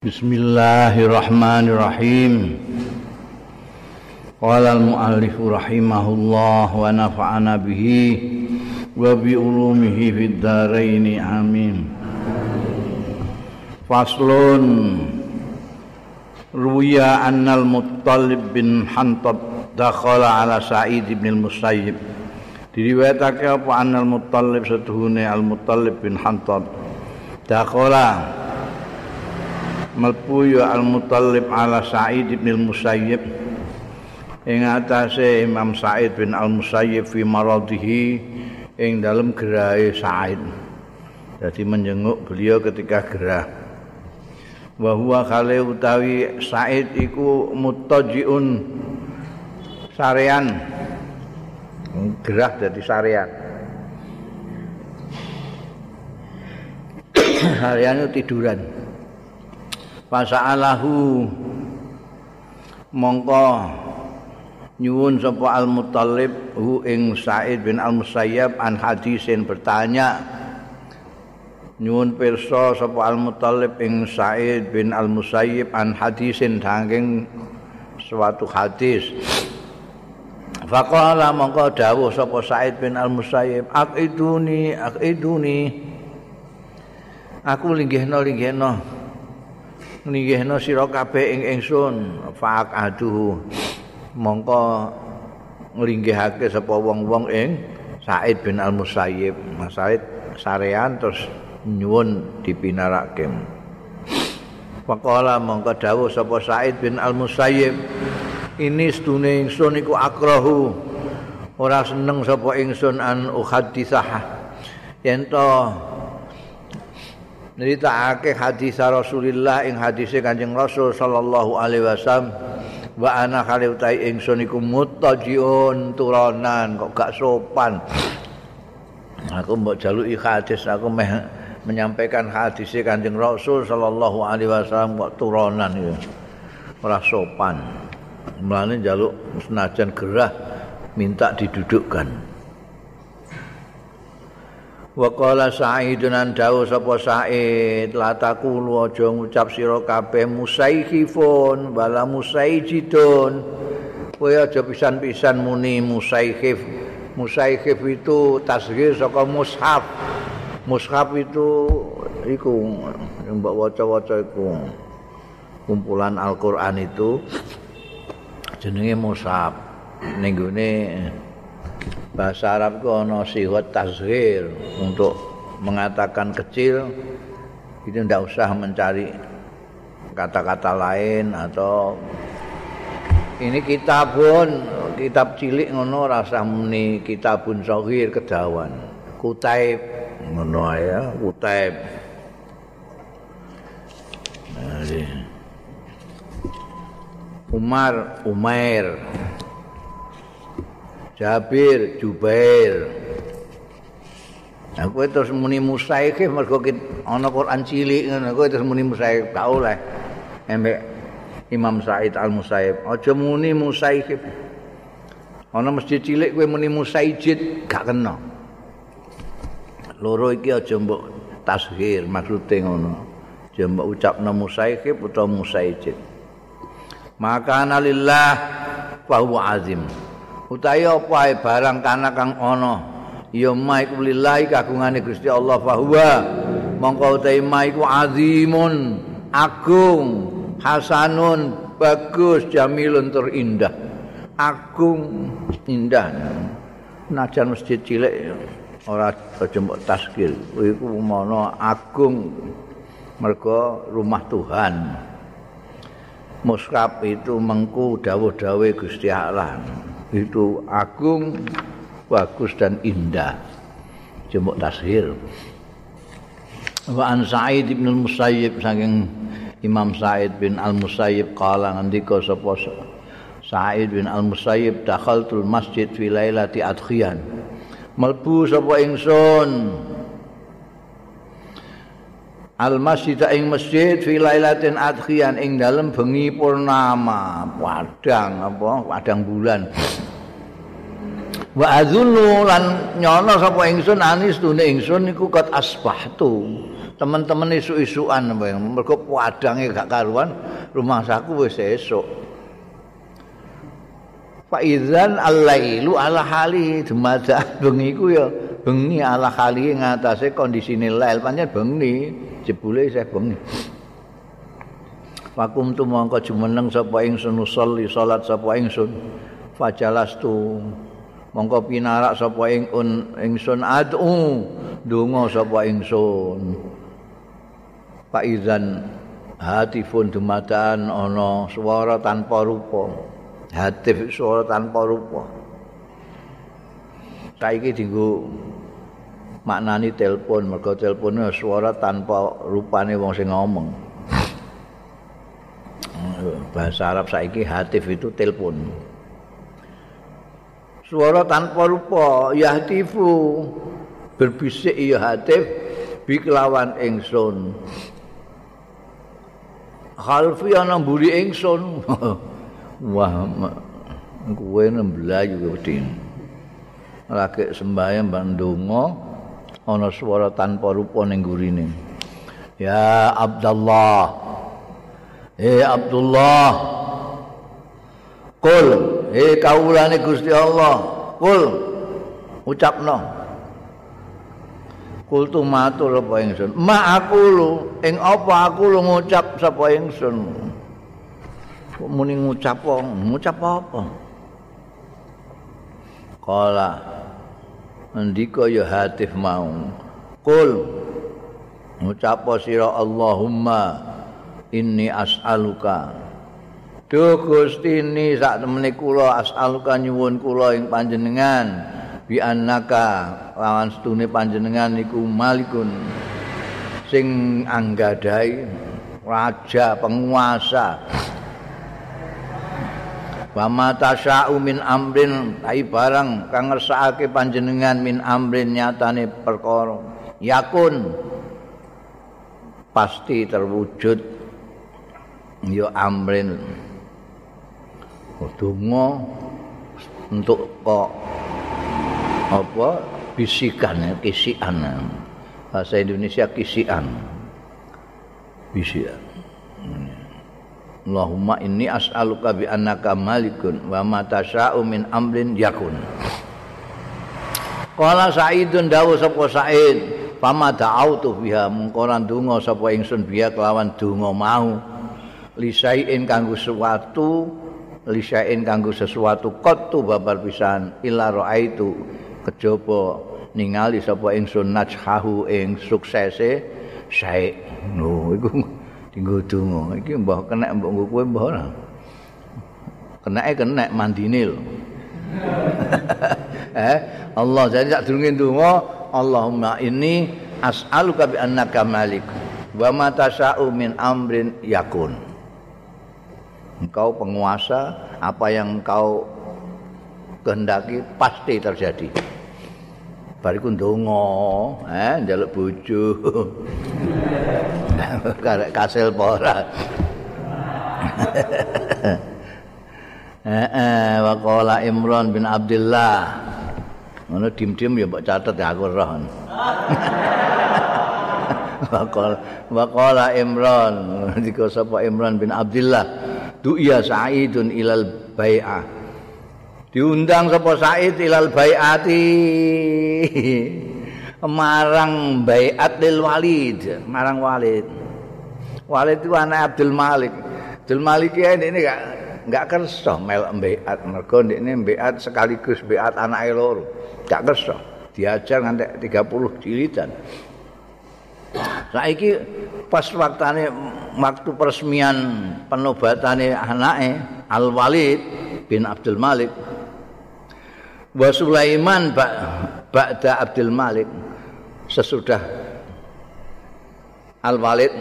Bismillahirrahmanirrahim. Qala al-muallif rahimahullah wa nafa'ana bihi wa bi ulumihi fid dharain amin. Faslun Ruya annal Muttalib bin Hantab dakhala ala Sa'id bin al-Musayyib. Diriwayatake apa annal Muttalib setuhune al-Muttalib bin Hantab dakhala melpu ya al-mutallib ala Sa'id bin al-Musayyib. Ing atase Imam Sa'id bin al-Musayyib fi maradihi ing dalam gerahe Sa'id. Jadi menjenguk beliau ketika gerah. Wa huwa khale utawi Sa'id iku mutajiun sarean. Gerah dadi sarean. Sarean tiduran fasa'alahu. Mongko nyuwun sapa al-mutallib hu ing Said bin al-Musayyab an hadisin bertanya. Nyuwun pirsa sapa al-mutallib ing Said bin al-Musayyib an hadisin saking suatu hadis. Faqala mongko dawuh sapa Said bin al-Musayyib aqiduni aqiduni. Aku linggihno-linggihno ningihna sira kabeh ing ingsun. Faak aduh mongko nglinggihake sapa wong-wong ing Said bin Al Musayyib Said sarean terus nyuwun dipinarake. Faqala mongko dawuh sapa Said bin Al Musayyib ini stune ingsun iku akrahu. Ora seneng sapa ingsun an uhaditsah yen to nyritakake hadis Rasulullah ing hadise Kanjeng Rasul sallallahu alaihi wasallam. Wa ana khali utai ingsun iku mutajiun turonan kok gak sopan. Aku mbok jaluki hadis aku meh menyampaikan hadis Kanjeng Rasul sallallahu alaihi wasallam kok turonan ya ora sopan. Mulane jaluk senajan gerah minta didudukkan Wa qala Sa'idun an dawu sapa Sa'id la taqulu aja ngucap sira kabeh musaihifun wala musaijidun. Kowe aja pisan-pisan muni musaihif. Musaihif itu tasghir saka mushaf. Mushaf itu iku mbok waca-waca iku. Kumpulan Al-Qur'an itu jenenge mushaf. Ning bahasa Arab itu ada sifat tasghir untuk mengatakan kecil. Itu tidak usah mencari kata-kata lain atau ini kitabun kitab cilik ngono rasa muni kitabun sahir kedawan. Kutaib ngono ya kutaib. Umar Umair Jabir, Jubair. Aku terus muni musaik mergo ana Quran cilik ngono aku terus muni musaik gak oleh. Embek Imam Said Al Musaib, aja muni musaik. Ana masjid cilik kowe muni musaijid gak kena. Loro iki aja mbok tashir maksude ngono. Aja mbok ucapno musaik utawa musaijid. Maka analillah fa azim. Utawi apa ae? Barang kana kang ana. Ya maiku lillahi kagungane Gusti Allah fahuwa mongko utawi maiku azimun agung hasanun bagus jamilun tur indah agung indah. Najan masjid cilik ora aja mbok taskil. Iku mono agung mergo rumah Tuhan. Muskap itu mengku dawuh-dawuh Gusti Allah itu agung, bagus dan indah. Jembok tashir. Wa an Sa'id bin Al-Musayyib saking Imam Sa'id bin Al-Musayyib kala ngendika sapa Sa'id bin Al-Musayyib dakhaltul masjid fi lailati adkhiyan. Melbu sapa ingsun al masjid ing masjid fi lailatin adkhiyan ing dalem bengi purnama padang apa padang bulan wa azunnu lan nyono sapa ingsun anis tune ingsun iku kat asbahtu. Teman-teman isu-isuan mergo padange gak karuan rumah saku wis esuk. Pak Idzan al-lailu ala hali dumada bengi ku ya bengi ala hali ngatasé kondisine lail pancen bengi jebule isih bengi. Fakum tu mongko jumeneng sapa ingsun sholli salat sapa ingsun. Fajalastu mongko pinarak sapa ingsun ingsun adu donga sapa ingsun. Pak Idzan hatifun dumadaan ana swara tanpa rupa. Hatif swara tanpa rupa. Saiki dienggo maknani telepon mergo teleponnya swara tanpa rupane wong sing ngomong. Bahasa Arab saiki hatif itu telepon suara tanpa rupa yahtifu berbisik ya hatif bi kelawan ingsun. Khalfi ana mburi ingsun. Wah kuwe nemblayu wedi lagi sembahyang bandungo ana suara tanpa rupa ning gurine ya Abdullah eh Abdullah. Kul eh kaulane Gusti Allah. Kul. Ucapno. Kultu matur apa ingsun. Ma aku lu ing apa aku lu ngucap sapa ingsun? Muni ngucap apa ngucap apa? Kala ndika ya hatif mau kul. Ngucap sira Allahumma inni as'aluka Duh Gusti ini sak temene kula as'aluka nyuwun kula ing panjenengan. Bi annaka lawan setune panjenengan iku malikun. Sing anggadai raja penguasa. Wa mata min amrin ai barang kang ngersakake panjenengan min amrin nyatane perkara. Yakun. Pasti terwujud ya amrin donga untuk kok apa bisikan ya kisian bahasa Indonesia kisian bisian Allahumma inni as'aluka bi annaka malikun wa ma tasha'u min amrin yakun. Qala Sa'idun dawu sapa Sa'id pama da'autu biha? Mungkoran donga sapa ingsun biya kelawan donga mau. Lisaiin kanggo sesuatu lisaiin kanggo sesuatu qattu babar pisan illa raaitu kejaba ningali sapa ingsun najhahu ing suksese sae no iku dinggo donga iki mbah kena mbok nggo kowe mbah ora? Kenake kena mandine lho. Eh Allah jadi sak durunge donga Allahumma inni as'aluka bi annaka malik wa ma tasa'u min amrin yakun engkau penguasa apa yang engkau kehendaki pasti terjadi. Bariku ndonga eh njaluk bojo. Karek kasil pora eh eh waqala Imran bin Abdullah ngono dim-dim ya mbok catet ya aku roh. Waqala waqala Imran. Dika sapa Imran bin Abdullah du iya Sa'idun ilal bai'ah diundang sapa Said ilal baiati marang baiat lil Walid. Marang Walid. Walid itu anak Abdul Malik. Abdul Malik ini ini gak gak kerso mel baiat mergo ini baiat sekaligus baiat anak loro. Gak kerso diajar nganti 30 jilidan saiki pas waktane waktu peresmian penobatane anake Al Walid bin Abdul Malik wa Sulaiman ba'da Abdul Malik. Sesudah Al Walid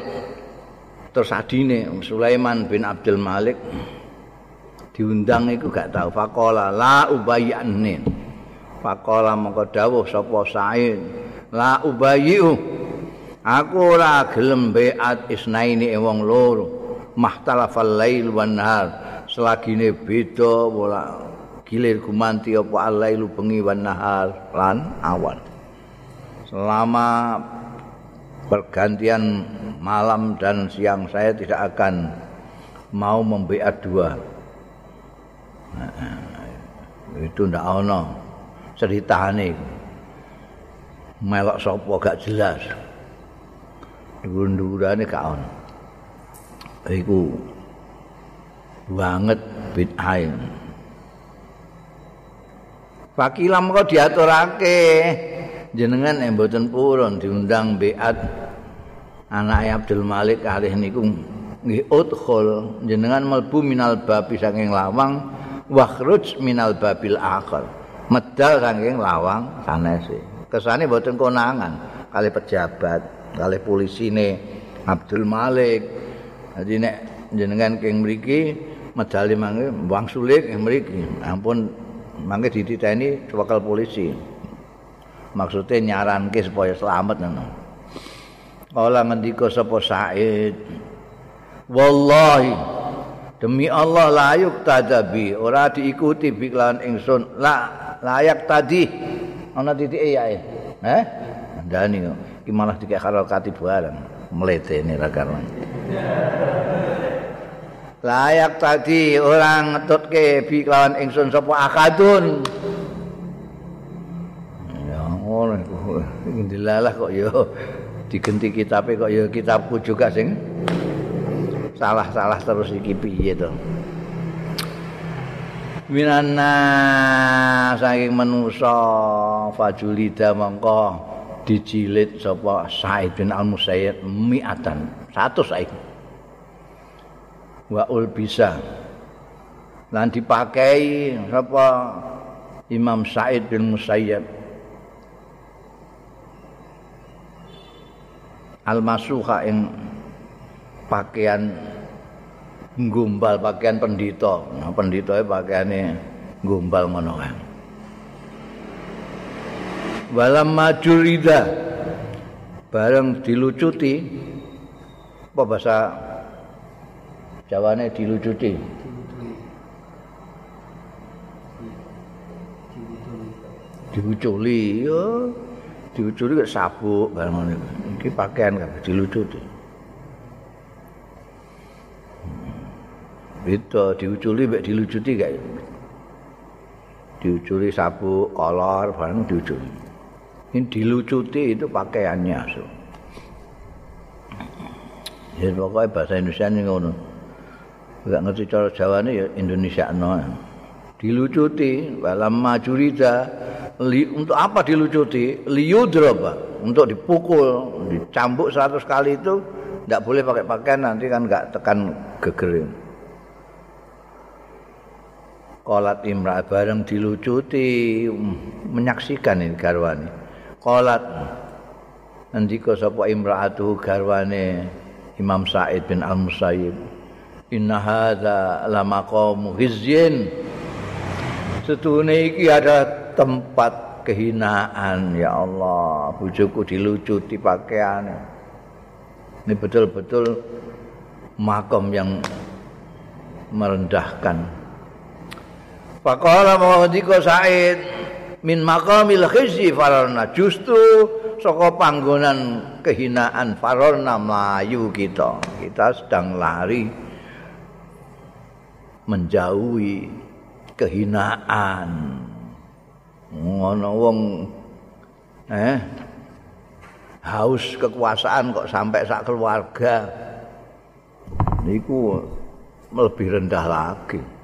terus adine Sulaiman bin Abdul Malik diundang iku gak tahu faqala la ubayyanin faqala mongko dawuh sapa la ubayyu aku ora gelem beat isnaini wong loro. Mahtalafal lail wan nahar. Selagine beda wala gilir gumanti apa alailu bengi wan nahar lan awan. Selama pergantian malam dan siang saya tidak akan mau membeat dua. Nah, itu ndak ono. Ceritane melok sapa gak jelas dhuwur-dhuwurane gak ono. Iku banget bid'ah Fakilam kok diaturake? Jenengan yang mboten purun diundang beat. Anak Abdul Malik kalih niku nggih udkhul. Jenengan melbu minal babi saking lawang wakhruj minal babil akhir. Medal saking lawang sanese. Kesane mboten konangan kali pejabat kali polisine Abdul Malik. Jadi nek jenengan keng mriki medali mangke wang sulik mriki. Ampun mangke dititeni wakil polisi. Maksudnya nyaranke supaya selamat ngono. Kala ngendika sapa Said wallahi demi Allah layuk tadabi ora diikuti biklan ingsun. La layak tadi ana titik ya eh? Ndani iki malah dikek karo kati bareng mletene ra karuan layak tadi orang ngetutke biklan ingsun sapa akadun. Ya ngono dilalah kok ya digenti kitabe kok ya kitabku juga sing salah-salah terus iki piye to. Minanna saking manusa fajulida mongko dijilid sapa Said bin Al-Musayyib mi'atan 100 saiki. Wa ul bisa lan dipakai sapa Imam Said bin Musayyib. Al-masuha ing pakaian gombal pakaian pendito nah, pendito e pakaiane gombal ngono kan walam majurida bareng dilucuti. Apa bahasa Jawane dilucuti? Diuculi yo diuculi kok sabuk bareng ngono iki pakaian kabeh dilucuti. Itu diuculi mek dilucuti kayak diuculi sabuk kolor bareng diuculi ini dilucuti itu pakaiannya so. ya pokoknya bahasa Indonesia ini ngono. Enggak ngerti cara Jawane ya Indonesia no. Dilucuti dalam majurida li, untuk apa dilucuti? Liudroba untuk dipukul dicambuk 100 kali itu tidak boleh pakai pakaian nanti kan enggak tekan geger. Kolat imra bareng dilucuti menyaksikan ini garwane. Kolat ngendika sapa imraatu garwane Imam Said bin Al Musayyib. Inna hadza la maqamu hizyin. Setune iki ada tempat kehinaan ya Allah. Bojoku dilucuti pakaian. Ini betul-betul makam yang merendahkan. Faqala mawadika Said min maqamil khizyi fararna justru saka panggonan kehinaan fararna melayu kita. Kita sedang lari menjauhi kehinaan. Ngono wong eh haus kekuasaan kok sampai sak keluarga. Niku lebih rendah lagi.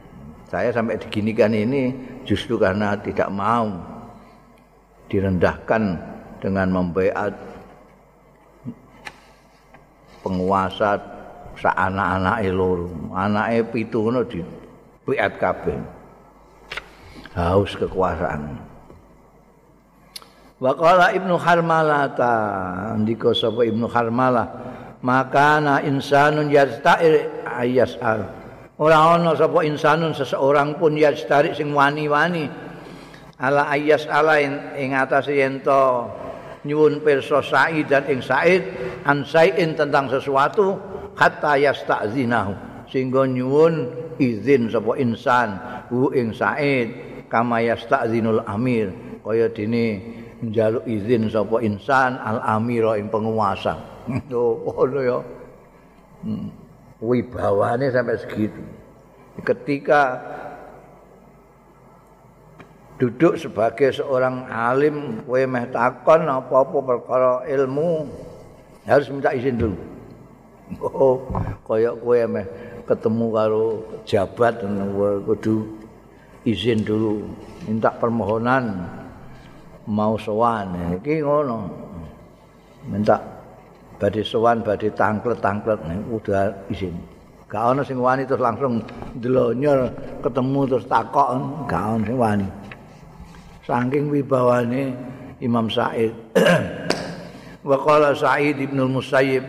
Saya sampai diginikan ini justru karena tidak mau direndahkan dengan membayar penguasa sa anak-anak loro. Anake pitu di bayat kabeh. Haus kekuasaan. Waqala Ibnu Harmalah ta ndika sapa Ibnu Harmalah maka na insanun yasta'ir ayas'al ora ana sapa insanun seseorang pun ya tarik sing wani-wani. Ala ayas ala ing atase yen to nyuwun pirsa Said dan ing Said an sain tentang sesuatu hatta yastazinahu. Sehingga nyuwun izin sapa insan hu ing Said kama yastazinul amir. Kaya dene njaluk izin sapa insan al amira ing penguasa. Oh ngono ya? Hmm. Wibawane sampai segitu. Ketika duduk sebagai seorang alim kowe meh takon apa-apa perkara ilmu harus minta izin dulu. Oh kaya kowe meh ketemu karo jabat kudu izin dulu minta permohonan mau sowan. Iki ngono. Minta badhe sowan badhe tangklet-tangklet udah izin gak ana sing wani terus langsung ndelonyor ketemu terus takok. Gak ana sing wani. Saking wibawane Imam Said. Wa qala Sa'id bin Musayyib.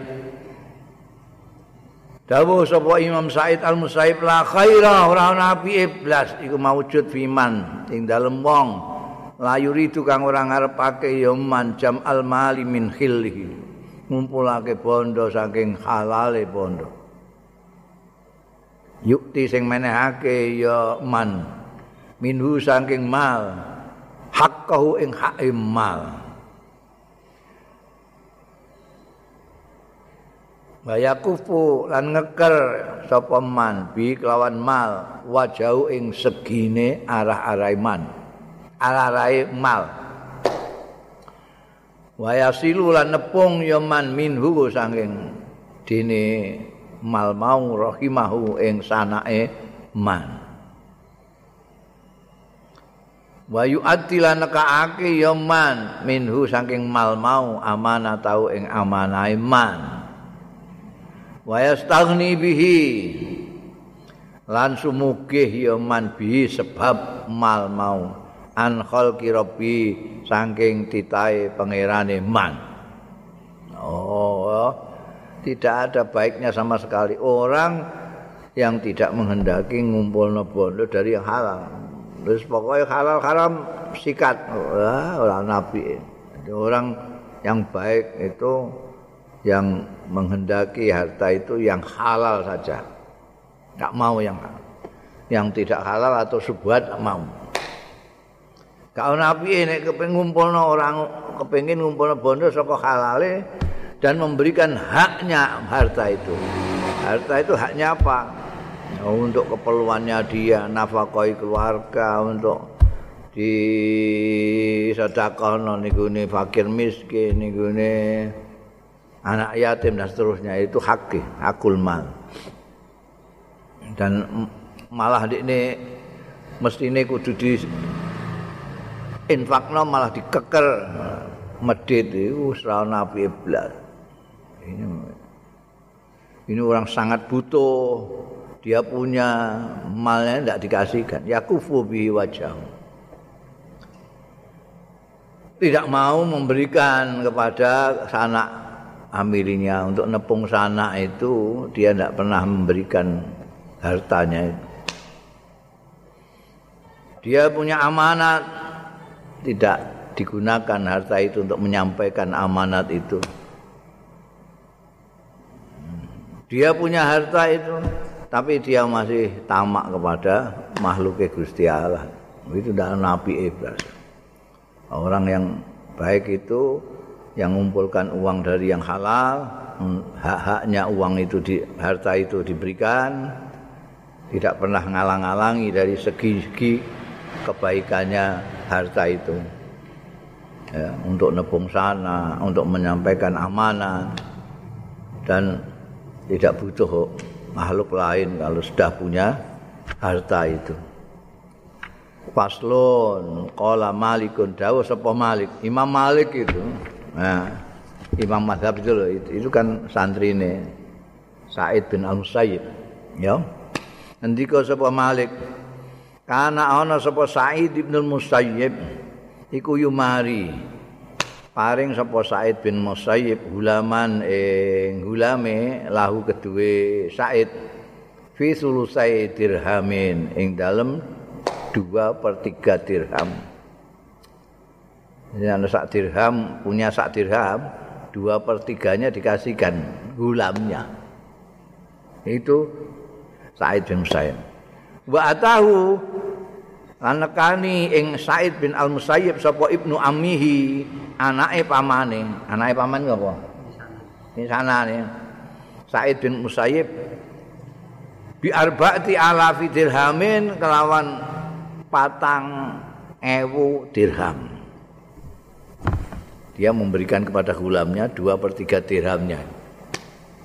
Dawuh sapa Imam Said Al-Musayyib la khaira ora ana iblas. Iku maujud fiman ing dalem wong. La yuridu kang ora ngarepake ya man jam al mali min khillihi ngumpulake bondo saking halale bondo. Yukti sing menehake ya man minhu saking mal haqqahu ing hak mal. Baya kufu lan ngeker sapa man bi kelawan mal wajau ing segine arah-arah man arah-arah mal Waya silu lan nepung ya man minhu saking dene mal mau rahimahu ing sanake man. Wa yu'addila nekaake ya man minhu saking mal mau amanah tau ing amanah man. Wa yastaghni bihi lan sumugih ya man bihi sebab mal mau an khalqi rabbi saking titahe pangerane man oh tidak ada baiknya sama sekali orang yang tidak menghendaki ngumpul bondo dari halal Terus pokoknya halal haram sikat. Wah, orang nabi. Orang yang baik itu yang menghendaki harta itu yang halal saja. Enggak mau yang yang tidak halal atau subhat mau. Kalau nabi ini kepengin ngumpulno orang kepengin ngumpulno bondo saka halale dan memberikan haknya harta itu. Harta itu haknya apa? untuk keperluannya dia nafkahi keluarga untuk di sedekah niku fakir miskin niku anak yatim dan seterusnya itu hak hakul mal dan malah ini mesti ini kudu di infakno malah dikeker. Medit itu serau nabi iblis ini ini orang sangat butuh. Dia punya malnya tidak dikasihkan. Yakufu bihi wajah tidak mau memberikan kepada sanak amilinya. Untuk nepung sanak itu dia tidak pernah memberikan hartanya. Itu dia punya amanat tidak digunakan harta itu untuk menyampaikan amanat itu dia punya harta itu tapi dia masih tamak kepada makhluk Gusti Allah. Itu tidak nabi iblis. Orang yang baik itu yang mengumpulkan uang dari yang halal, hak-haknya uang itu di harta itu diberikan, tidak pernah ngalang-alangi dari segi-segi kebaikannya harta itu. Ya, untuk nepung sana, untuk menyampaikan amanah dan tidak butuh makhluk lain kalau sudah punya harta itu. Paslon, kola malikun, dawa sepo malik. Imam Malik itu, nah, Imam Madhab itu, itu, itu kan santri ini, Said bin Al-Musayyib. Ya. Nanti kau sepo malik, karena ana sepo Said bin Al-Musayyib, iku yumari, paring sapa Said bin Musayyib hulaman ing hulame lahu kedue Said fi sulusai dirhamin ing dalem 2 per 3 dirham. Yang sak dirham punya sak dirham 2 per 3 nya dikasihkan hulamnya. Itu Said bin Musayyib. Wa atahu lan nekani ing Said bin Al Musayyib sapa ibnu amihi anake pamane. Anake paman apa? Di sana. Nih Said bin Musayyib. Bi arbaati alafi dirhamin kelawan patang ewu dirham. Dia memberikan kepada gulamnya dua per tiga dirhamnya.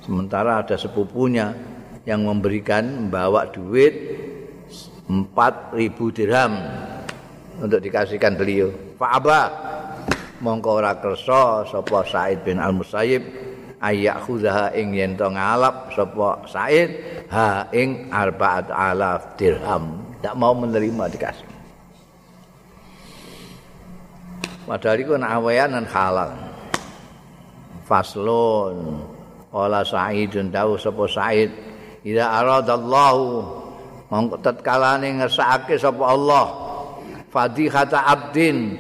Sementara ada sepupunya yang memberikan membawa duit empat ribu dirham untuk dikasihkan beliau. Fa'aba mongko ora kersa sapa Said bin Al Musayyib ayak khudaha ing yen to ngalap sapa Said ha ing arbaat alaf dirham. Tidak mau menerima dikasih. Padahal itu awayanan halal faslun. Wala Sa'idun dawu sapa Sa'id Ida aradallahu mongko tatkalane ngersakake sapa Allah. Fadhihata abdin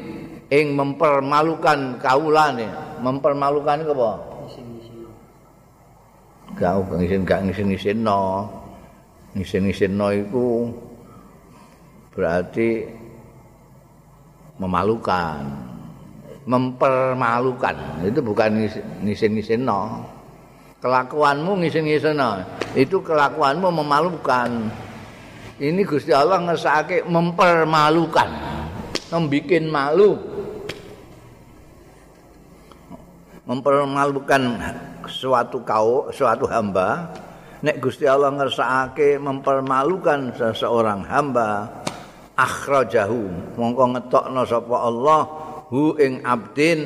ing mempermalukan kaulane. Mempermalukan apa? Gak ngisin gak ngisin no ngisin ngisin no iku berarti memalukan. Mempermalukan. Itu bukan ngisin ngisin no kelakuanmu ngisin-ngisena itu kelakuanmu memalukan ini Gusti Allah ngesake mempermalukan. Membikin malu. Mempermalukan suatu kau suatu hamba. Nek Gusti Allah ngersakake mempermalukan seseorang hamba akhrajahu mongko ngetokno sapa Allah hu ing abdin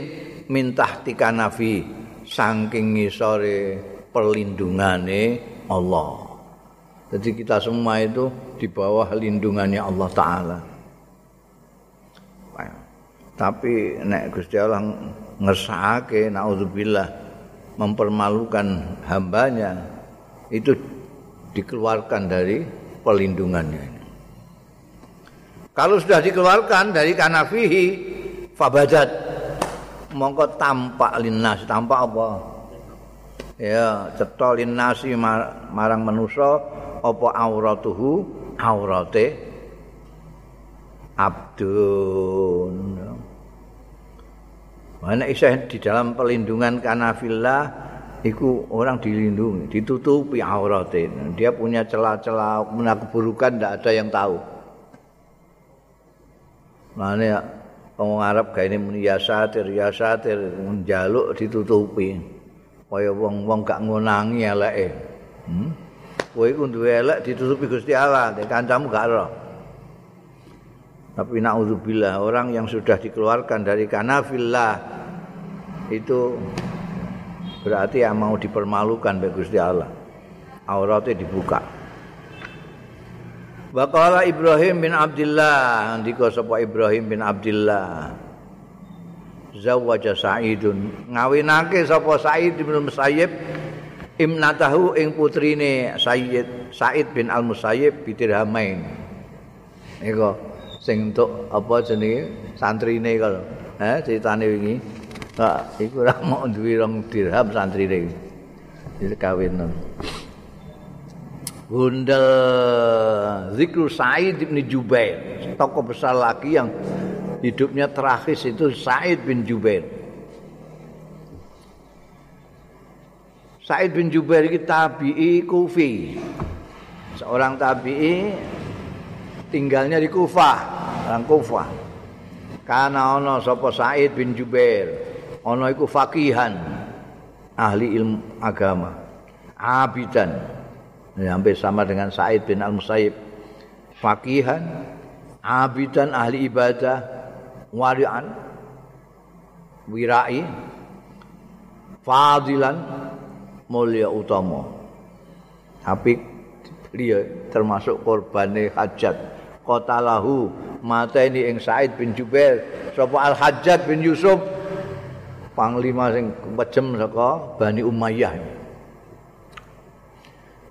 mintah tikanafi saking ngisore perlindungane Allah. Jadi kita semua itu di bawah lindungannya Allah taala. Tapi nek Gusti Allah ngersakake naudzubillah mempermalukan hambanya itu dikeluarkan dari perlindungannya. Kalau sudah dikeluarkan dari kanafihi fabadat mongko tampak linnas tampak apa ya cetha linnasi marang manusa apa auratuhu aurate abdun. Mana isih di dalam pelindungan kanafillah iku orang dilindungi ditutupi aurate dia punya celah-celah punya keburukan tidak ada yang tahu. Mana wong Arab gaene muni ya satir ya satir njaluk ditutupi. Kaya wong-wong gak ngonangi eleke. Hmm? Kowe iku duwe elek ditutupi Gusti Allah nek kancamu gak ero tapi naudzubillah orang yang sudah dikeluarkan dari kanafillah itu berarti yang mau dipermalukan bagi Gusti Allah. Auratnya dibuka. Waqala Ibrahim bin Abdullah ndika sapa Ibrahim bin Abdullah Zawaja Sa'idun. Ngawinake sapa Sa'id bin Musayyib imnatahu ing putrine Sayyid Sa'id bin Al Musayyib bidirhamain Iku sing entuk apa jenenge? Santrine kalau eh critane wingi. Kak, iku ora mau duwe rong dirham santrine iki. Kawin Bunda Zikru Said bin Jubair. Tokoh besar lagi yang hidupnya terakhir itu Said bin Jubair Said bin Jubair itu tabi'i kufi. Seorang tabi'i tinggalnya di Kufah orang Kufah. Karena ono sapa Said bin Jubair ono iku fakihan ahli ilmu agama abidan. Ya, hampir sama dengan Said bin Al-Musayyib. Fakihan abidan ahli ibadah wari'an wirai fadilan mulia utama. Tapi dia termasuk korbane hajat. Qatalahu mata ini ing Said bin Jubair. Sapa Al Hajjat bin Yusuf? Panglima sing kejem saka Bani Umayyah.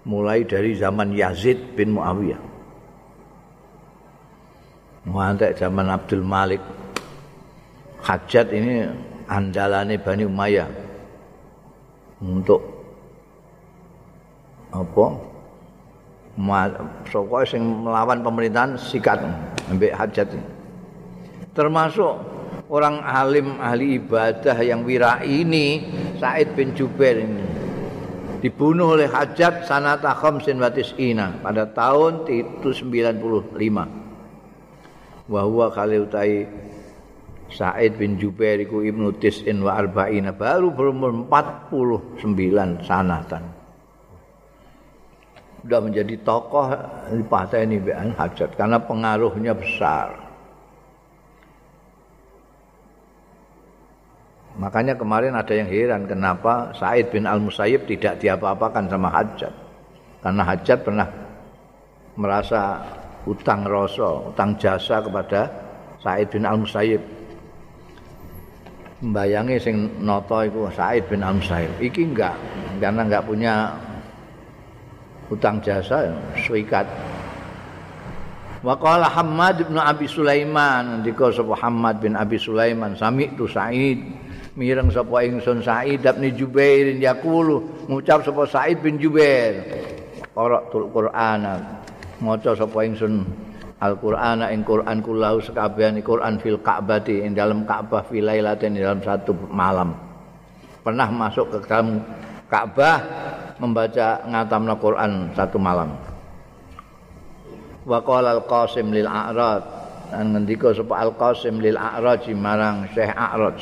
Mulai dari zaman Yazid bin Muawiyah. Muantek zaman Abdul Malik. Hajat ini andalane Bani Umayyah. Untuk apa? Pokoknya sing melawan pemerintahan sikat. ambek hajat termasuk orang alim ahli ibadah yang wira ini Said bin Jubair ini dibunuh oleh Hajat sanata khamsin wa tis'ina pada tahun 195 wa huwa kali utai Said bin Jubair iku Ibnu Tis'in wa arba'ina baru berumur 49 sanatan sudah menjadi tokoh di partai ini Hajat karena pengaruhnya besar Makanya kemarin ada yang heran kenapa Said bin Al-Musayyib tidak diapa-apakan sama Hajat. Karena Hajat pernah merasa utang rasa, utang jasa kepada Said bin Al-Musayyib. Membayangi sing noto itu Said bin Al-Musayyib. Iki enggak, karena enggak punya utang jasa, suikat. Wa qala Hamad bin Abi Sulaiman, ndika sapa Hamad bin Abi Sulaiman, sami tu Said. Mireng sapa ingsun Sa'id bin Jubair yaqulu. Ngucap sapa Sa'id bin Jubair qiraatul Qur'ana. Maca sapa ingsun Al-Qur'ana ing Qur'an kulau sekabehane Qur'an fil Ka'bati ing dalam Ka'bah fi lailatin dalam satu malam. Pernah masuk ke dalam Ka'bah membaca ngatamna Qur'an satu malam. Wa qala al-Qasim lil A'raj. Dan ngendika sapa al-Qasim lil A'raj marang Syekh A'raj.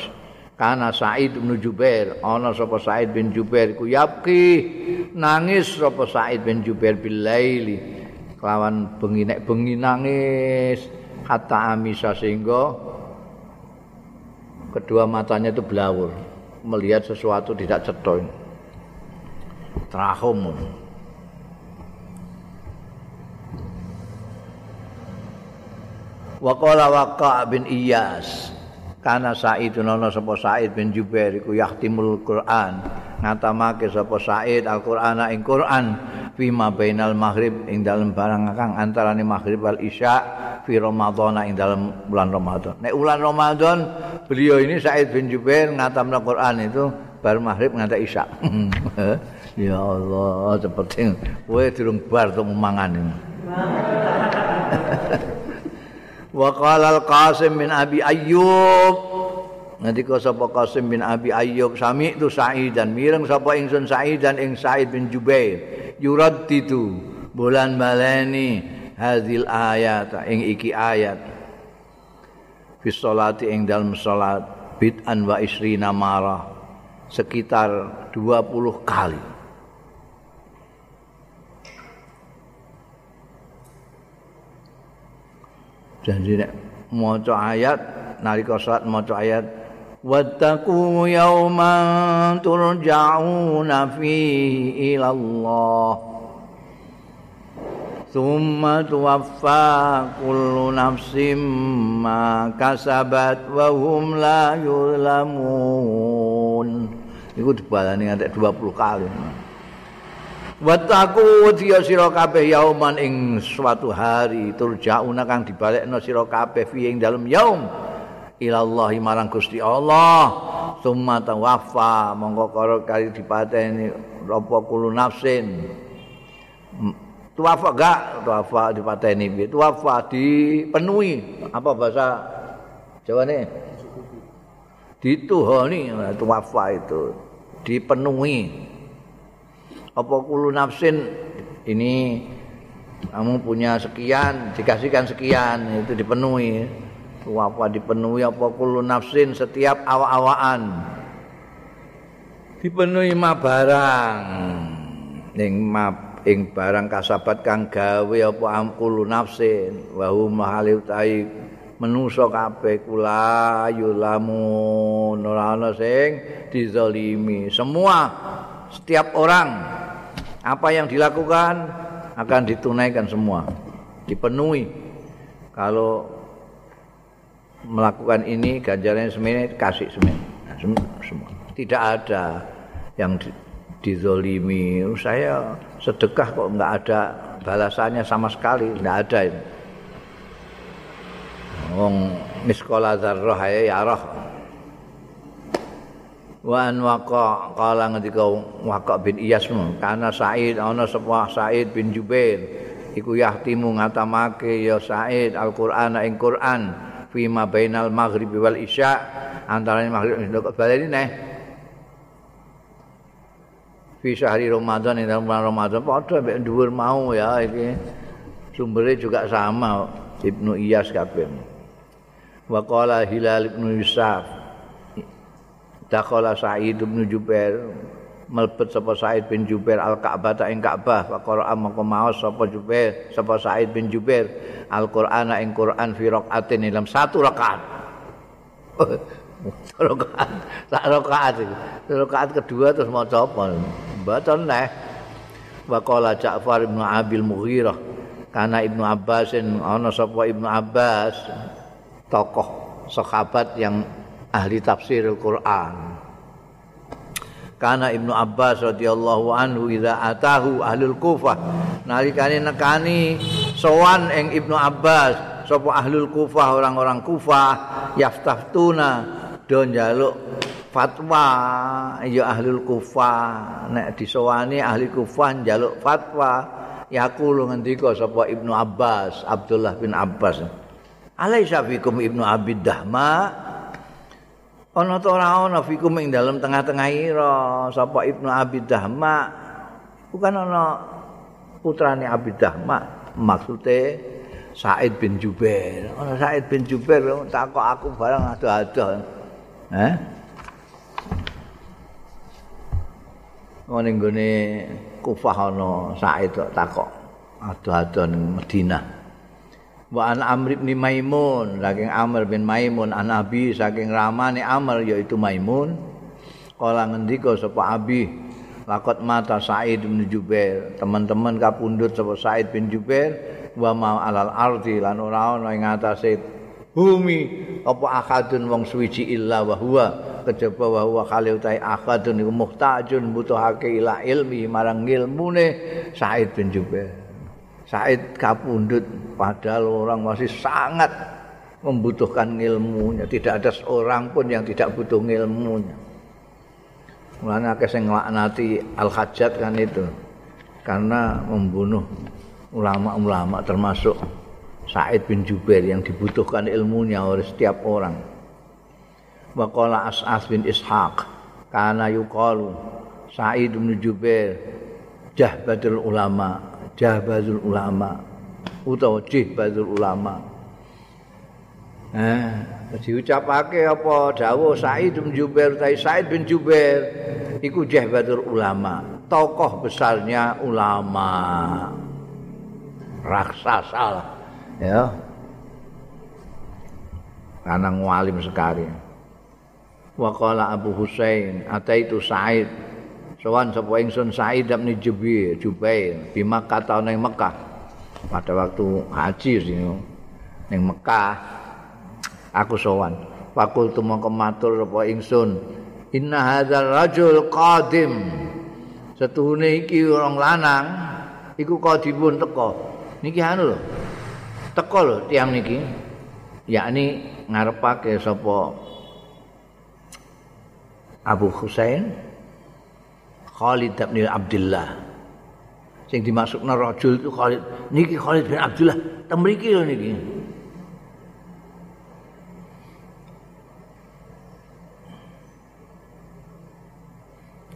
Kana Said bin Jubair. Ana sapa Said bin Jubair ku yapki nangis sapa Said bin Jubair bilaili kelawan bengi nek bengi nangis. Kata amisa sehingga kedua matanya itu belawur melihat sesuatu tidak cetok trahum Waqala Waqa bin Iyas Kana Sa'id ana sapa Sa'id bin Jubair iku yahtimul Quran ngatamake sapa Sa'id Al-Qur'an ing Qur'an fi ma bainal maghrib ing dalem barang kang antarane maghrib wal isya fi Ramadan ing dalem bulan Ramadan. Nek bulan Ramadan beliau ini Sa'id bin Jubair ngatamna Quran itu bar maghrib nganti isya. ya Allah seperti kowe durung bar untuk mangan wa qala al qasim bin abi ayyub. Nanti kau sapa qasim bin abi ayyub sami tu sa'id dan mireng sapa ingsun sa'id dan ing sa'id bin jubair. Yurad itu bulan baleni hadil ayat ing iki ayat. Fi sholati ing dalam salat bid'an wa isrina marah. Sekitar 20 kali Jadi nek maca ayat nalika salat maca ayat wattaqu yauman turja'una fihi ila Allah Thumma tuwaffa kullu nafsim ma kasabat wa hum la yulamun. Iku dibalani nganti 20 kali. Wataku dia sira kabeh yauman ing suatu hari turjauna kang dibalekno sira kabeh fi ing dalem yaum. Ilallahi marang Gusti Allah. Summa tawaffa mongko karo kali dipateni apa kulo nafsin. Tuwafa gak? Tuwafa dipateni piye? Tuwafa dipenuhi. Apa bahasa Jawa nih dituhoni tuwafa itu. Dipenuhi apa kulo nafsin? Ini kamu punya sekian dikasihkan sekian itu dipenuhi. Apa dipenuhi apa kulo nafsin setiap awa-awaan dipenuhi ma barang. Ning ma ing barang kasabat kang gawe apa amkulu nafsin? Wa hum mahali utahi menusa kabeh kula yulamu ana sing dizalimi. Semua setiap orang apa yang dilakukan akan ditunaikan semua dipenuhi. Kalau melakukan ini ganjarannya semini kasih semini semua. Tidak ada yang dizolimi. Saya sedekah kok nggak ada balasannya sama sekali nggak ada ini Wong miskola zarroh ya roh wa an waqa qala ngendika waqa bin iyas karena Said ana sapa Said bin Jubair iku yahtimu ngatamake ya Said Al-Qur'an ing Qur'an fi ma bainal maghribi wal isya antarané maghrib kok baleni neh. Fi syahri Ramadan ing dalam bulan Ramadan padha mek dhuwur mau ya iki. Sumbernya juga sama Ibnu Iyas kabeh. Wa qala Hilal ibnu Yusuf dakhala Sa'id ibnu Jubair melebet sapa Said bin Jubair al-Ka'bah ta ing Ka'bah. Wa qara'a mangko maos sapa Jubair sapa Said bin Jubair Al-Qur'an ing Qur'an fi rakaatin dalam satu rakaat. Rakaat sak rakaat rakaat kedua terus maca apa? Mboten neh. Wa qala Ja'far bin Abil Mughirah karena Ibnu Abbas ana sapa Ibnu Abbas tokoh sahabat yang ahli tafsir Al-Qur'an Kana Ibnu Abbas radhiyallahu anhu idza atahu ahlul Kufah. Nalikane nekani sowan ing Ibnu Abbas sapa ahlul Kufah orang-orang Kufah? Yaftaftuna do njaluk fatwa. Ya ahlul Kufah. Nek disowani ahli Kufah njaluk fatwa. Yaqulu ngendika sapa Ibnu Abbas Abdullah bin Abbas. Alaisa fikum Ibnu Abid Dahma ana ta ora ana fikum ing dalem tengah-tengah ira sapa Ibnu Abi Dahma bukan ana putrane Abi Dahma maksude Said bin Jubair. Ana Said bin Jubair takok aku barang ado-ado eh ana nggone Kufah ana Said takok ado-ado ning Madinah wa an Amr bin Maimun saking Amr bin Maimun an Abi saking ramane Amr yaitu Maimun. Kala ngendika sapa Abi lakot mata Said bin Jubair. Teman-teman kapundhut sapa Said bin Jubair wa ma alal ardi lan ora ana ing atase bumi apa akadun wong suwiji illa wa huwa. Kejaba wa huwa khali utai akadun iku muhtajun butuhake ila ilmi marang ilmune Said bin Jubair Said kapundut padahal orang masih sangat membutuhkan ilmunya. Tidak ada seorang pun yang tidak butuh ilmunya. Mulanya akeh sing nglaknati Al-Hajjat kan itu. Karena membunuh ulama-ulama termasuk Said bin Jubair yang dibutuhkan ilmunya oleh setiap orang. Waqala As'as bin Ishaq kana yuqalu Said bin Jubair jahbatul ulama jahbazul ulama. Utawa jihbazul ulama. Eh diucapake apa? Dawuh Said bin Jubair Said bin Jubair. Iku jahbazul ulama. Tokoh besarnya ulama. Raksasa lah. Ya. Karena ngalim sekali. Waqala Abu Husain ataitu Said sowan sapa ingsun Said bin Jubair Jubair di Makkah tahun ning Mekah. Pada waktu haji sini ning Mekah aku sowan. Fakultu mongko matur apa ingsun inna hadzal rajul qadim. Setuhune iki orang lanang iku qadibun teko. Niki anu lho teko lho tiang niki. Yakni ngarepake sapa Abu Husain Khalid bin Abdullah. Sing dimasukna rajul itu Khalid. Niki Khalid bin Abdullah. Temriki lho niki.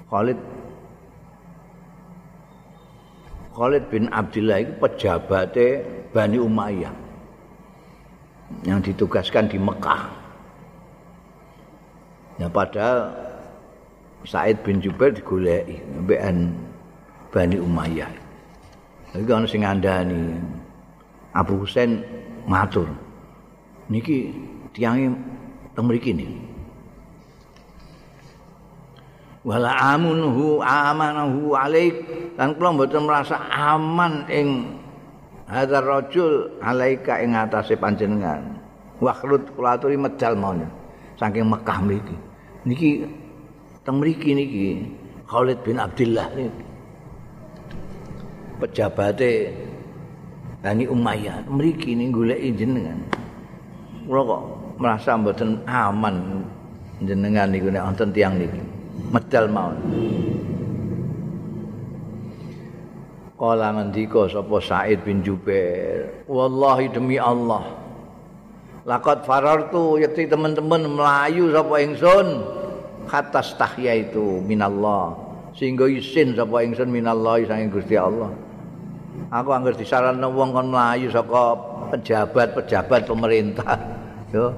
Khalid Khalid bin Abdullah itu pejabatnya Bani Umayyah yang ditugaskan di Mekah. Ya padahal Said bin Jubair digoleki mbekan Bani Umayyah. Iki ana sing ngandani Abu Husain matur. Niki tiange teng mriki niki. Wala amunhu amanahu alaik lan kula mboten merasa aman ing hadzal rajul alaika ing atase panjenengan. Wakhrut kula aturi medal mawon saking Mekah mriki. Niki teng mriki niki Khalid bin Abdullah pejabate Bani Umayyah. Mriki ning goleki jenengan. Kula kok merasa mboten aman jenengan niku nek wonten tiyang niki. Medal mawon. Kala ngendika sapa Said bin Jubair, wallahi demi Allah. Laqad farartu yakti teman-teman melayu sapa ingsun kata tahya itu minallah. Sehingga isin sapa ingsun minallah saking Gusti Allah. Aku anggar disaranno wong kon melayu saka pejabat-pejabat pemerintah. Yo.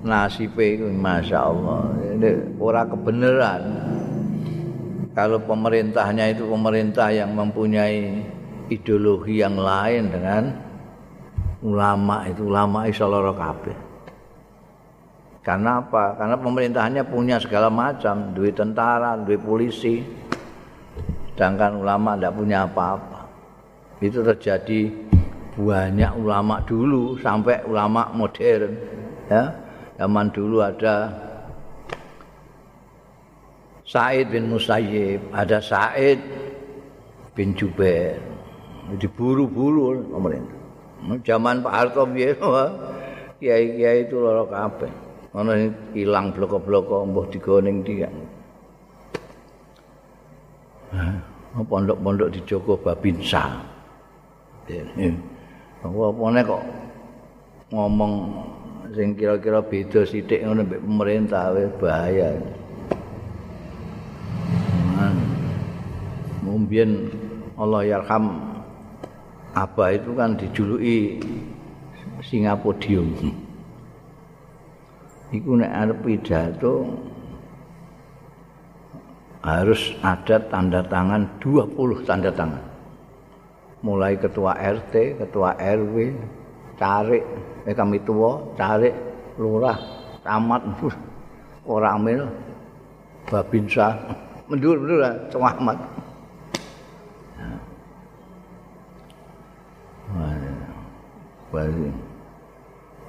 Nasibe iku masyaallah. Ora kebenaran. kalau pemerintahnya itu pemerintah yang mempunyai ideologi yang lain dengan ulama itu ulama isoloro kabeh. Karena apa? Karena pemerintahnya punya segala macam, duit tentara, duit polisi. Sedangkan ulama tidak punya apa-apa. Itu terjadi banyak ulama dulu sampai ulama modern. Ya, zaman dulu ada Said bin Musayyib, ada Said bin Jubair. Diburu-buru pemerintah. Zaman Pak Harto kiai-kiai itu lara kabeh. Ana ilang bloko-bloko mbuh digoning dia. Pondok-pondok di Joko Babinsa. Apa-apane kok ngomong sing kira-kira beda sithik ngono mbek pemerintah wis bahaya. Mumbian Allah yarham Abah itu kan dijuluki Singapodium. Iku nek arep pidato harus ada tanda tangan 20 tanda tangan. Mulai ketua RT, ketua RW, carik, eh kami tua, carik, lurah, camat, koramil, babinsa, mendur-mendur lah, Ahmad.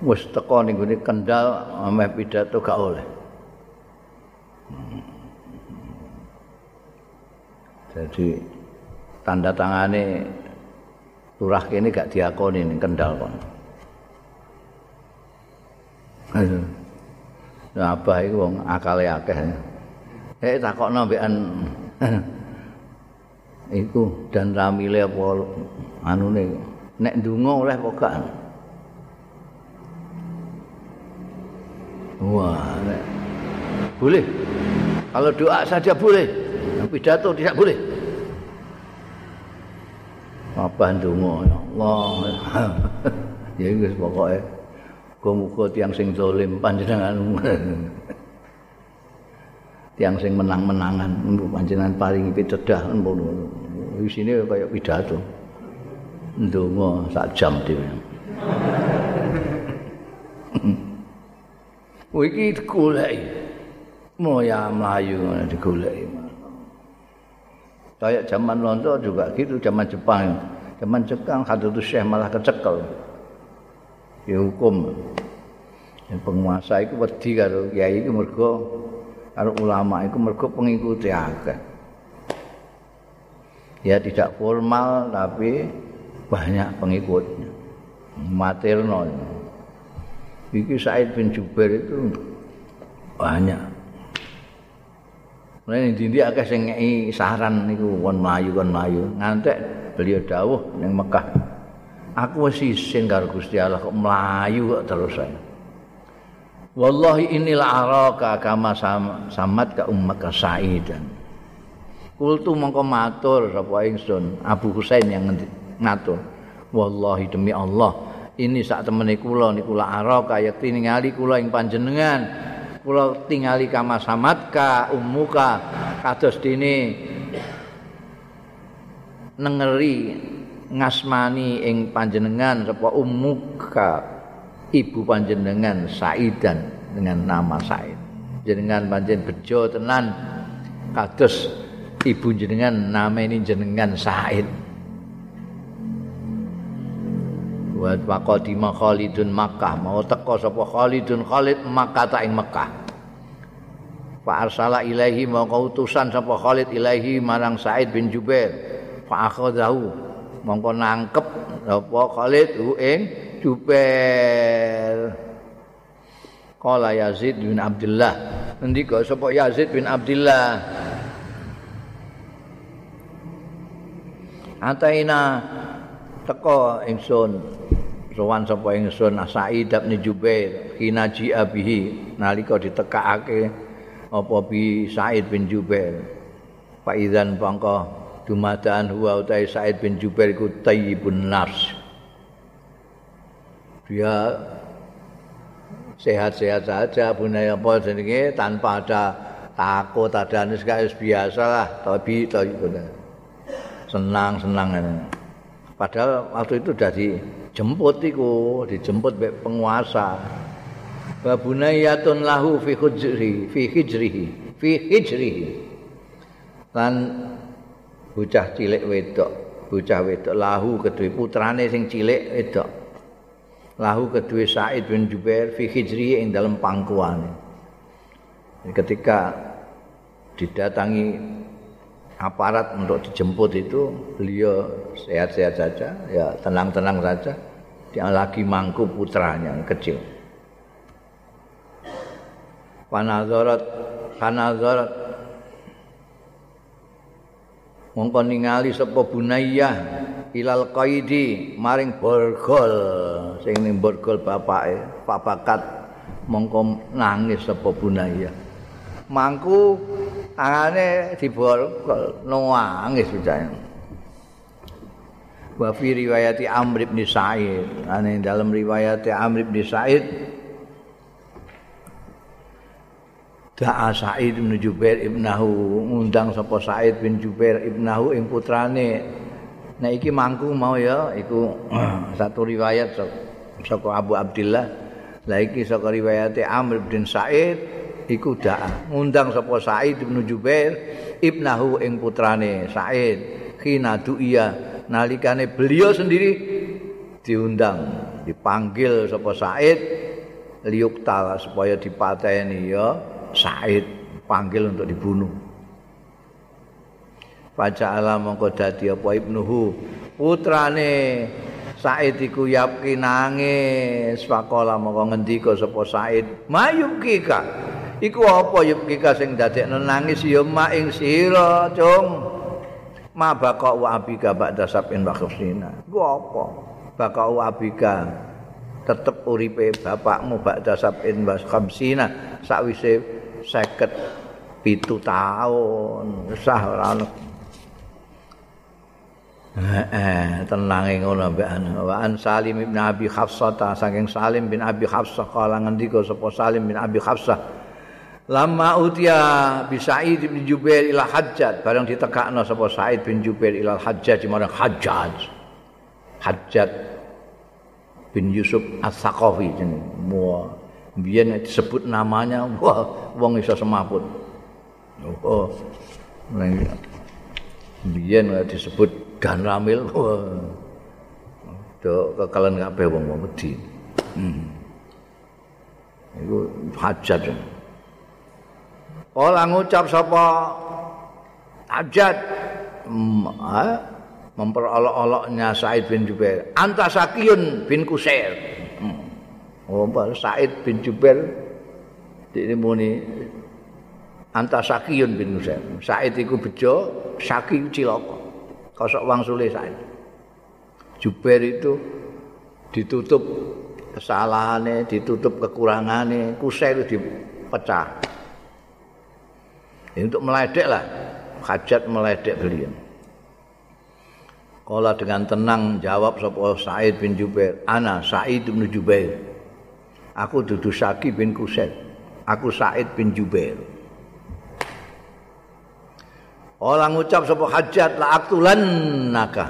Wis teko ning gone Kendal ameh pidato gak oleh. Jadi tanda tangane lurah kene gak diakoni ning Kendal kon. Nah, abah iku wong akale akeh. Eh takokno mbekan iku dan ramile apa anune nek ndonga oleh apa wah. Boleh. Kalau doa saja boleh pidato tidak boleh. Apa ndonga? Ya Allah. Ya wis pokoke. Muga tiang sing zalim panjenengan. Tiang sing menang-menangan panjenengan paling pitedah ngono di sini kayak pidato. Ndonga sak jam dhewe Wih iki digoleki. Moya Melayu digoleki. Kayak zaman Londo juga gitu, zaman Jepang. Zaman Jepang Hadratus Syekh malah kecekel. Dihukum. Dan penguasa itu wedi karo kiai itu mergo karo ulama itu mergo pengikuti akeh. Ya tidak formal tapi banyak pengikutnya. Materno. Iki Said bin Jubair itu banyak. Mulai dindi akeh sing ngeki saran niku kon mlayu kon mlayu. Ngantek beliau dawuh ning Mekah. Aku wis isin karo Gusti Allah kok mlayu kok terus saya. Wallahi inilah araka kama samat ka ummaka Saidan. Kultu mongko matur sapa ingsun Abu Husain yang ngatur. Wallahi demi Allah, ini sak temene kula niku la araka yakti ningali kula ing panjenengan. Kula tingali kama samatka ummuka kados dene nengeri ngasmani ing panjenengan sapa ummuka ibu panjenengan Saidan dengan nama Said. Jenengan panjen bejo tenan kados ibu jenengan namanya jenengan Said. Wa faqadima Khalidun Makkah. Mau teko sapa Khalidun Khalid Makkah ta ing Makkah fa arsala ilaihi mau utusan sapa Khalid ilaihi marang Said bin Jubair. Fa akhadahu mongko nangkep sapa Khalid hu ing Jubair. Qala Yazid bin Abdullah. Ngendika sapa Yazid bin Abdullah? Ataina teko ingsun sowan sapa ingsun Sa'id bin Jubair kinaji abihi nalika ditekakake apa bi Sa'id bin Jubair? Pak Idzan bangka dumadaan huwa utai Sa'id bin Jubair iku tayyibun nafs. Dia sehat-sehat saja bunaya apa jenenge tanpa ada takut ada anis biasa lah tapi senang senang padahal waktu itu sudah dijemput iku dijemput oleh penguasa. Wa bunayatun lahu fi hujri fi hijrihi fi hijrihi. Lan bocah cilik wedok bocah wedok lahu kedue putrane sing cilik wedok. Lahu kedua Said bin Jubair fi hijri ing dalam pangkuan. Ketika didatangi aparat untuk dijemput itu beliau sehat-sehat saja, ya tenang-tenang saja. Dia lagi mangku putranya yang kecil. Panazarat panazarat mongko ningali sapa bunayyah ilal qaidi maring borgol sing ning borgol bapake papakat mongko nangis sapa bunayyah mangku tangane diborgol nangis bocah wa fi riwayati Amr bin Sa'id ane dalam riwayat Amr bin Sa'id Da'a Sa'id bin Jubair ibnahu ngundang sapa Sa'id bin Jubair ibnahu ing putrane. Nah iki mangku mau ya iku satu riwayat saka Abu Abdullah. Lah iki saka riwayate Amr bin Sa'id iku da'a ngundang sapa Sa'id bin Jubair ibnahu ing putrane Sa'id. Khina du'iya nalikane beliau sendiri diundang dipanggil sapa Sa'id liuktal supaya dipateni ya Said panggil untuk dibunuh. Baca alam mongko dadi apa ibnuhu? Putrane Said iku yapki nangis faqala mongko ngendika sapa Said mayukika iku apa yukika sing dadekno? Nangis ya mak ing sira cung. Ma baqa wa abika ba'da sabin wa khusina iku apa? Baqa wa abika tetep uripe bapakmu ba'da sabin wa khamsina. Sakwise seket pitu tahun sah ora eh tenang ngono mbek wa an Salim bin Abi Hafsah saking Salim bin Abi Hafsah kala ngendika sapa Salim bin Abi Hafsah lama utia bi Sa'id bin Jubair ila Hajjat bareng ditekakno sapa Sa'id bin Jubair ila Hajjat marang Hajjat Hajjat bin Yusuf As-Saqafi jenenge biyen disebut namanya wah wong iso semaput oh biyen disebut dan ramil wah. Do kekalen kabeh wong-wong wedi. Hmm. iku hajat Ola ngucap sapa hmm, memperolok-oloknya Said bin Jubair antasakiyun bin Kusair hmm. Oh, Said bin Jubair ini muni Antasakiyun bin Nusair. Said iku bejo, Saki cilaka. Kosok wangsule Said. Jubair itu ditutup kesalahannya, ditutup kekurangannya, Kusair dipecah. Ini untuk meledek lah, hajat meledek beliau. Kala dengan tenang jawab sapa Said bin Jubair, "Ana Said bin Jubair." Aku dudu Saki bin Kusaid. Aku Said bin Jubair. Orang ngucap sapa hajat la aktulan naka.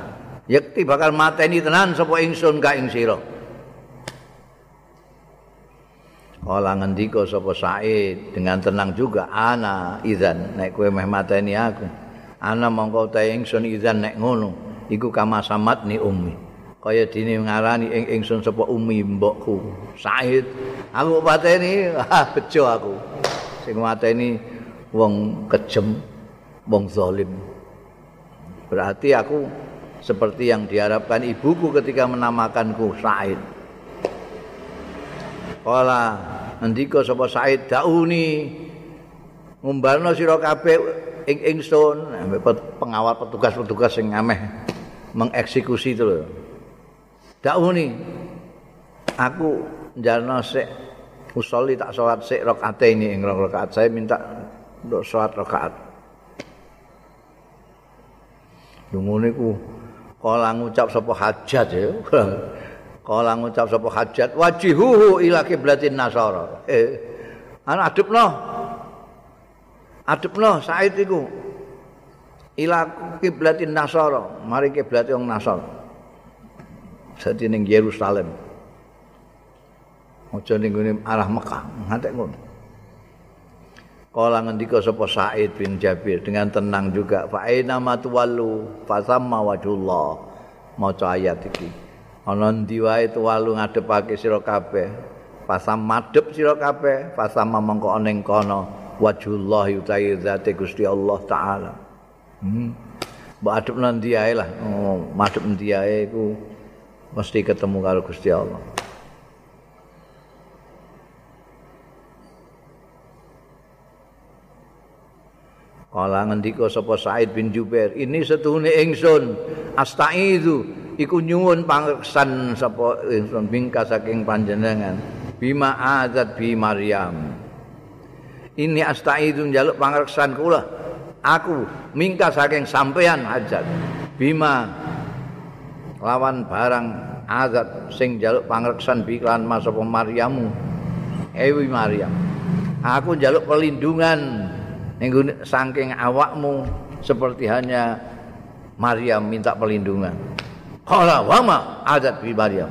Yakti bakal mateni tenan sapa ingsun ka ing sira. Kala ngendika sapa Said dengan tenang juga ana izan nek kowe meh mateni aku. Ana mongko ta ingsun izan nek ngono iku kama samat ni ummi. kaya dene ngarani ing ingsun sapa umi mbokku. Said aku pateni ah bejo aku. Sing mateni wong kejem wong zalim. Berarti aku seperti yang diharapkan ibuku ketika menamakanku Said Kala ndika sapa Said dauni ngumbarno sira kabeh ing ingsun pengawal petugas-petugas sing ameh mengeksekusi itu loh. Dauni aku jalna sik usolli tak salat sik rakaat ini ing rakaat saya minta untuk salat rakaat. Dungune ku kala ngucap sapa hajat ya. kala ngucap sapa hajat wajihuhu ila kiblatin nasara. Eh, ana adepno. Adepno Said iku ila kiblatin nasara, mari kiblat wong nasara. Dadi ning Yerusalem. Aja ning arah Mekah, ngantek ngono. Kala ngendika sapa Said bin Jabir dengan tenang juga fa aina matwallu fa samma wajhullah maca ayat iki ana ndi wae tuwalu ngadepake sira kabeh? Pasam madhep sira kabeh? Pasama mongko ana ing kono? Wajhullah utawi zate Gusti Allah taala. Hmm. Mbok adep nang ndi ae lah. Oh, madhep ndi ae iku mesti ketemu karo Gusti Allah. Kala ngendika sapa Said bin Jubair, ini setuhune ingsun. Astaizu iku nyuwun pangreksan sapa ingsun bingka saking panjenengan bima azat bi Maryam. Ini astaizu njaluk pangreksan kula. Aku mingka saking sampean hajat bima lawan barang azat sing njaluk pangreksan bi lan sapa Maryamu. Ewi Maryam. Aku njaluk perlindungan ning saking awakmu seperti hanya Maryam minta perlindungan. Qala wa ma adat bi Maryam.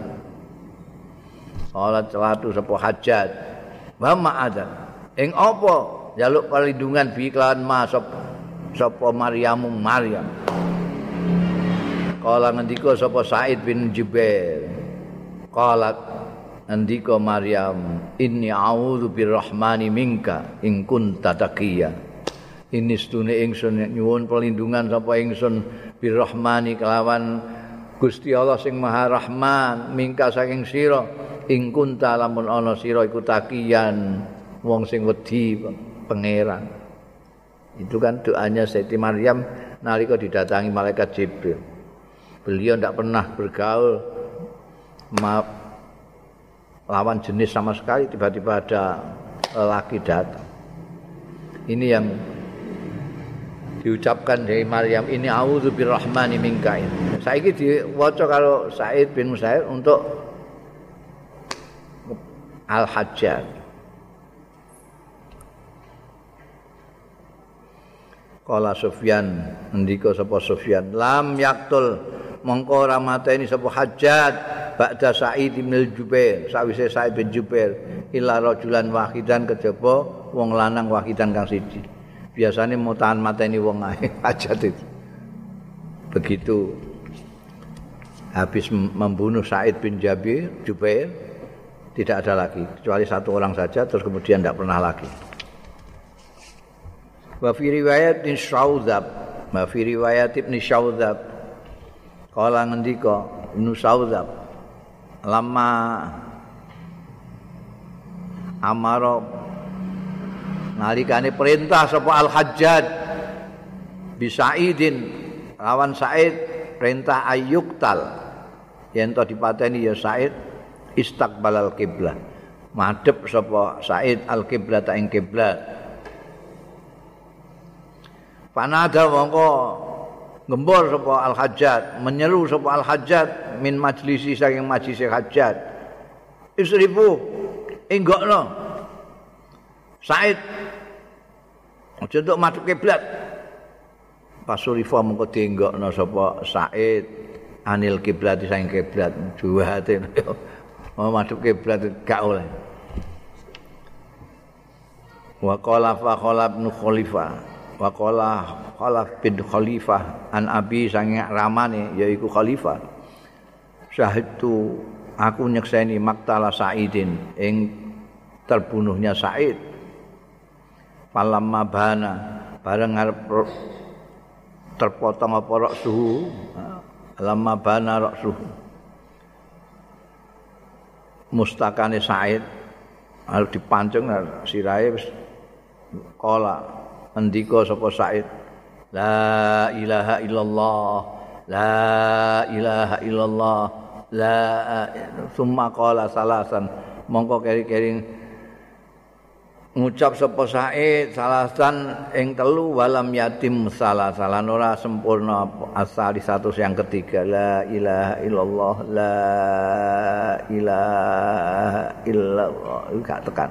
Salat celatu sepo hajat. Wa ma adat. Ing apa jaluk perlindungan bi kelawan ma sapa Maryamu Maryam. Kala ngendika sapa Said bin Jubair. Kala ngendika Maryam, "Inni a'udzu birrahmani minka in kunta taqiyya." ini stune ingsun nyuwun perlindungan sapa ingsun birrahmani kelawan Gusti Allah sing Maha Rahman mingka saking sira ing kunta lamun ana sira iku takian wong sing wedi pangeran. Itu kan doanya Siti Maryam nalika didatangi malaikat Jibril. Beliau tidak pernah bergaul ma lawan jenis sama sekali tiba-tiba ada laki datang. Ini yang diucapkan dari Maryam ini auzu birrahmani minka. Saiki diwaca kalau Said bin Musaid untuk Al-Hajjaj. Kala Sufyan ndika sapa Sufyan lam yaktul mongko ora mateni sapa Hajjaj ba'da Sa'id bin Jubair sawise Sa'id bin Jubair ila rajulan wahidan kejaba wong lanang wahidan kang siji. Biasanya mau tahan mateni wong ae aja itu. Begitu habis membunuh Said bin Jabir, Jubair, tidak ada lagi kecuali satu orang saja terus kemudian tidak pernah lagi. Wa fi riwayat bin Syaudzab, wa fi riwayat Ibnu Syaudzab kala ngendika Syaudzab lama amaro nalikane perintah sapa al hajjaj bisaidin lawan said perintah ayyuktal. Yen to dipateni ya said istaqbalal kiblah madhep sapa said al kiblat ing kiblat panada mongko gembor sapa al hajjat menyeru sapa al hajjat min majlisi saking majlis hajjat isrifu enggokno. Said Aja untuk madhep kiblat. Pasurifa mengko dienggokno sapa Said anil kiblat saking kiblat juwate. Mau madhep kiblat gak oleh. Wa qala fa qala ibn Khalifah wa qala Khalaf bin Khalifah an abi sange ramane yaiku Khalifah. Syahidtu aku nyekseni maktala Saidin ing terbunuhnya Said falamma bana bareng arep terpotong apa rok suhu? Lamma bana rok suhu. Mustakane Said. Harus dipancung sirahe wis kala endika sapa Said? La ilaha illallah. La ilaha illallah. La summa qala salasan. Mongko keri-keri ngucap sapa Said salasan ing telu walam yatim salasalan ora sempurna asal di satu yang ketiga. La ilaha illallah la ilaha illallah. Gak tekan.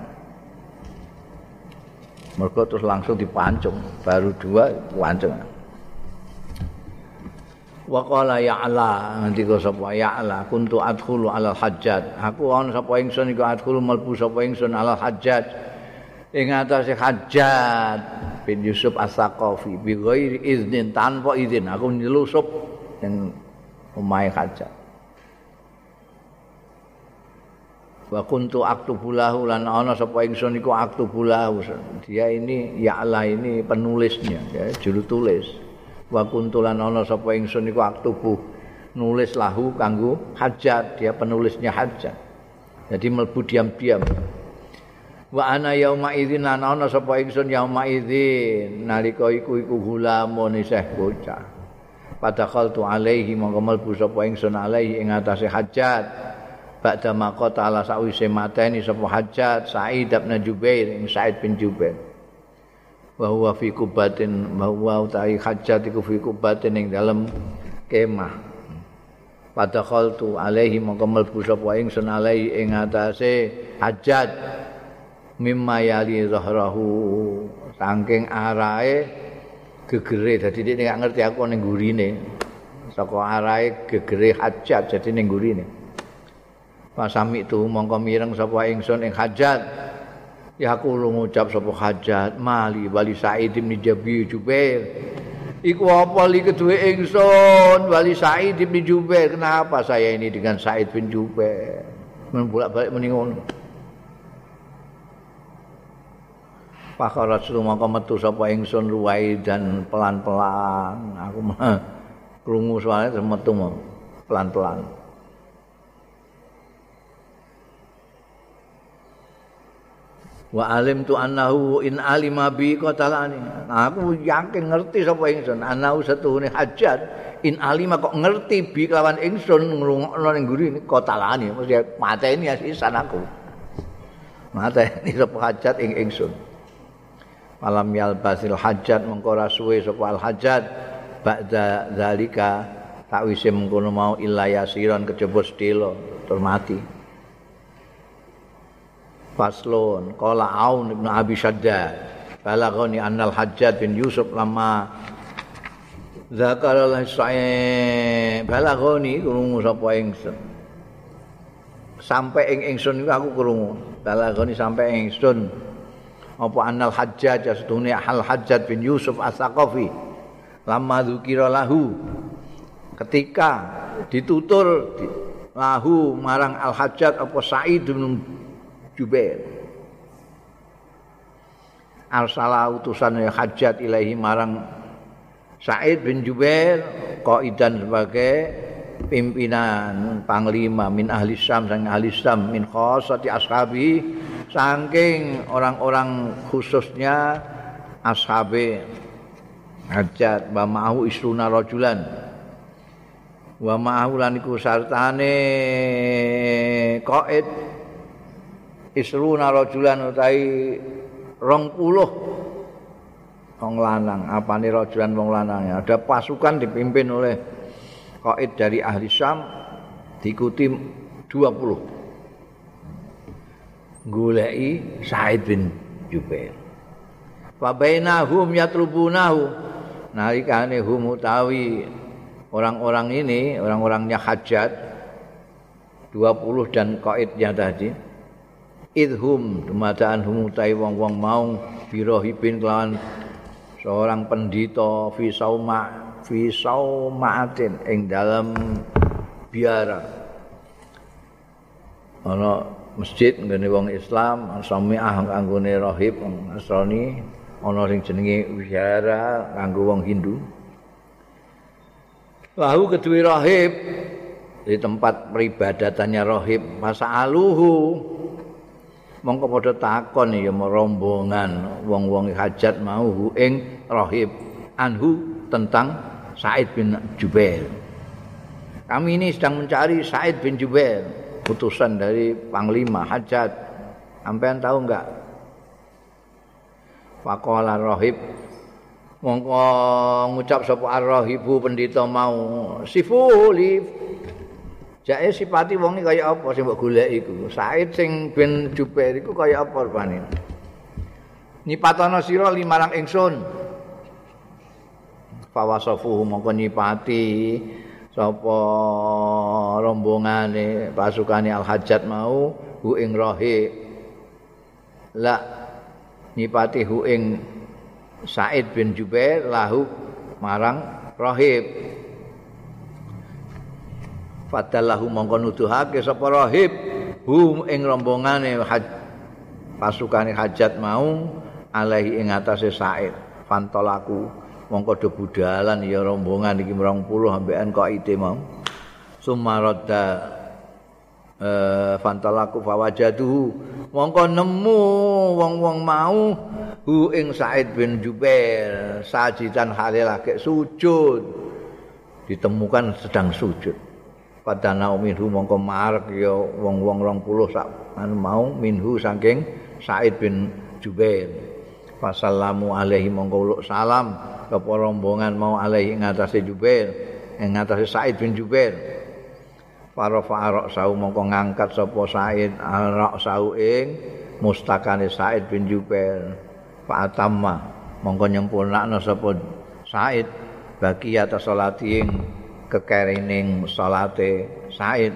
Mereka terus langsung dipancung. Baru dua pancung. Wa qala ya'la ngendika sapa ya'la kuntu adkhulu alal hajjat aku ana sapa ingsun iku adkhulu mlebu sapa ingsun alal hajjat ing atase hajjat bin Yusuf As-Saqafi bi ghairi iznin tanpa izin. Aku nyelusup ning omahe hajjat wa kuntu aktubulahu lan ana sapa ingsun iku aktubulahu. Dia ini ya'la ini penulisnya ya juru tulis. Wa kuntulan ana sapa ingsun iku aktubu nulis lahu kanggo hajat dia penulisnya hajat jadi mlebu diam-diam wa ana yauma idzin lan ana sapa ingsun yauma idzin. Nalika iku iku gulamun isih bocah. Padahal alaihi mongko mlebu sapa ingsun alaihi ing atase hajat ba'da maqata ala sawise mateni sapa hajat Sa'id bin Jubair ing Sa'id bin Jubair. Wa huwa fi kubatin wa huwa utahi hajat iku fi kubatin ing dalem kemah. Pada khaltu alaihi mongko mlebu sapa ingsun alaihi ing atase hajat mimma yali zahrahu. Saking arahe gegere dadi nek gak ngerti aku ning gurine. Saka arahe gegere hajat dadi ning gurine. Pasami tu mongko mireng sapa ingsun ing hajat. Ya aku lu ngucap sapa hajat mali wali Said bin Jabi Jubair. Iku apa li kedue ingsun wali Said bin Jubair? Kenapa saya ini dengan Said bin Jubair? Bolak-balik mending ngono Pakar Rasul mongko metu sapa ingsun ruwai dan pelan-pelan. Aku mah krungu soalnya metu pelan-pelan. Wa alim tu annahu in alima bi qatalani. Aku yakin ngerti sapa ingsun. Annahu satuhune hajat. In alima kok ngerti bi kelawan ingsun ngrungokno ning guri ini qatalani. Mesti mateni asisan aku. Mateni sapa hajat ing ingsun malam yal basil hajat mengko suwe sapa hajat. Ba'da zalika tak wise mengkono mau ilayasiron kejaba sedelo termati faslun qala aun ibnu abi shaddad balaghani annal hajjat bin yusuf lama zakara la sae balaghani krungu sapa ingsun? Sampai ing ingsun aku krungu. Balaghani sampai ing ingsun apa annal hajjat sedune hal hajjat bin yusuf as-saqafi lama dzukira lahu ketika ditutur lahu marang al hajjat apa sa'id bin Jubair. Arsala utusan hajat ilahi marang Said bin Jubair qaidan sebagai pimpinan panglima min ahli Syam sang ahli Syam min khassati ashabi saking orang-orang khususnya ashabe hajat wa ma'ahu isruna rajulan. Wa ma'ahu lan iku sartane qaid isruna rajulan rong puluh wong lanang. Apane rajulan wong lanang? Ada pasukan dipimpin oleh qaid dari ahli Syam diikuti 20 goleki Said bin Jubair. Wa bainahum yatlubunahu. Nalikane hum utawi orang-orang ini orang-orangnya hajat 20 dan qaidnya tadi idhum dumadaan hum utai wong-wong mau birohibin kelawan seorang pendito fi sauma fi saumaatin ing dalam biara. Ana masjid nggone wong Islam sami ah kanggone rohib Nasrani ana sing jenenge biara kanggo wong Hindu. Lahu kedua rohib di tempat peribadatannya rohib masa aluhu mongko padha takon ya rombongan wong-wong hajat mau ing rahib anhu tentang Said bin Jubair. Kami ini sedang mencari Said bin Jubair, utusan dari Panglima Hajat. Sampean tahu enggak? Faqala rahib mongko ngucap sapa ar-rahibu pendeta mau. Sifu li jake sipati wong iki kaya apa sing mbok golek iku? Said sing bin Jubair iku kaya apa rupane? Nyipatono sira limarang ingsun. Fawasafuhu mongko nyipati sapa rombongane pasukane al-hajat mau hu ing rahib la nyipati hu ing Said bin Jubair lahu marang rahib Fadallahu mongko nuduhake sapa rahib hu ing rombongane haj, pasukane hajat mau alaihi ing atase Said. Fantolaku mongko do budalan ya rombongan iki 20 ambekan kok ide mau. Sumaradda eh fantalaku fawajadu mongko nemu wong-wong mau hu ing Said bin Jubair sajidan halil lagi sujud. Ditemukan sedang sujud. Pada minhu mongko marek ya wong-wong 20 sak mau minhu saking Said bin Jubair. Fasallamu alaihi mongko salam apa rombongan mau alaihi ngatasi Jubair? Ing ngatasi Said bin Jubair. Para fa'arok sau mongko ngangkat sapa Said? Arok sau ing mustakane Said bin Jubair. Fa'atamma mongko nyempurnakno sapa Said bagi atas salati ing kekerining salate Said.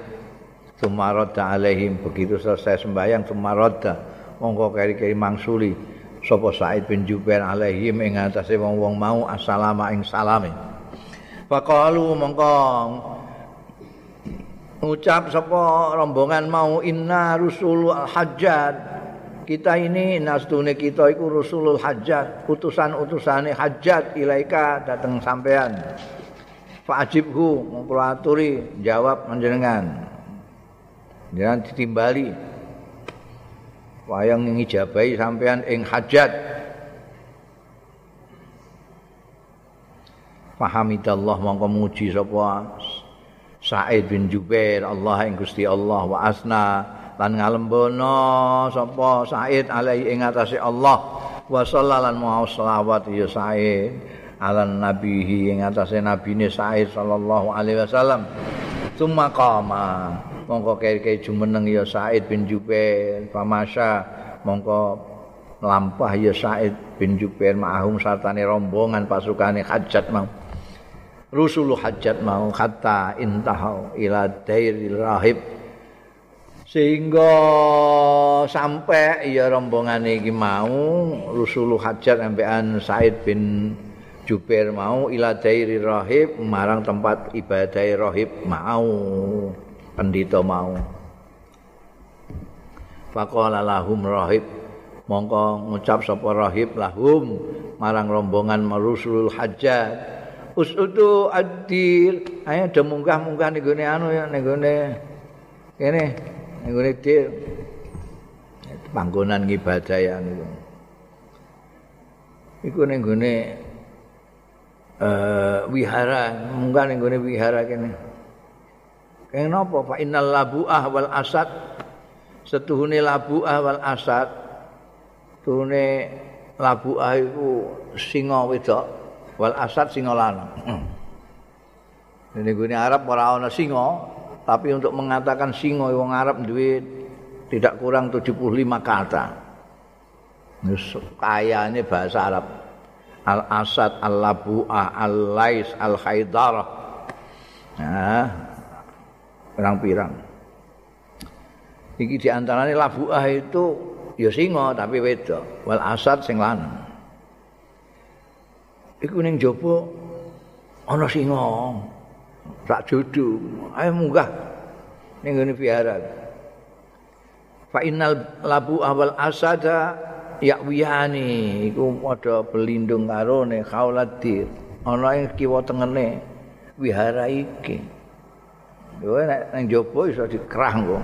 Sumaroda alaihim begitu selesai sembahyang Sumaroda mongko keri-keri mangsuli sapa Said bin Jubair alaihim ing atase wong-wong mau assalamu ing salame. Faqalu mongko ngucap sapa rombongan mau inna rusulul hajjat. Kita ini nastune kita iku rusulul hajjat, utusan-utusane hajjat ilaika dateng sampean. Fa'ajibhu mongko aturi jawab panjenengan. Jangan ditimbali. Wayang ngijabahi sampean ing hajat. Fahamidallah mongko muji sapa? Sa'id bin Jubair Allah ing Gusti Allah wa asna. Lan ngalembono sapa? Sa'id alaihi ing atase Allah. Wa sallallahu mau selawat ya Sa'id ala nabihi ing atase nabine Sa'id sallallahu alaihi wasallam. Summa qama mongko kaya jumeneng ya Said bin Jubair pamasya mongko lampah ya Said bin Jubair ma'ahum sartane rombongan pasukane hajat mau. Rusulu hajat mau hatta intahau ila dairil rahib. Sehingga sampai ya rombongan iki mau rusulu hajat sampean Said bin Jubair mau ila dairi rahib marang tempat ibadah rahib mau pendito mau. Faqala lahum rahib. Mongko ngucap sapa rahib lahum marang rombongan marusul hajjat usudu adir ayo do munggah-munggah ning gone anu ya ning gone kene ning gone dir panggonan ibadah ya niku iku ning gone eh wihara munggah ning gone wihara kene Kaya napa fa innal labu'ah wal asad setuhune labu'ah wal asad tuhune labu'ah iku singa wedok wal asad singa lanang. Ini gune Arab ora ana singa, tapi untuk mengatakan singa wong Arab duwe tidak kurang 75 kata. Wis kayane bahasa Arab. Al-Asad, Al-Labu'ah, Al-Lais, Al-Haidarah. Nah, pirang-pirang. Iki diantaranya labuah itu ya singa tapi wedok, wal asad sing lanang. Iku ning jaba ana singa. Tak jodoh, ayo munggah ning ngene biara. Fa innal labu awal asada yakwiyani iku padha belindung karo ne khaulatir. Ana ing kiwa tengene wihara iki. Yo nek nang jopo iso dikerah kok.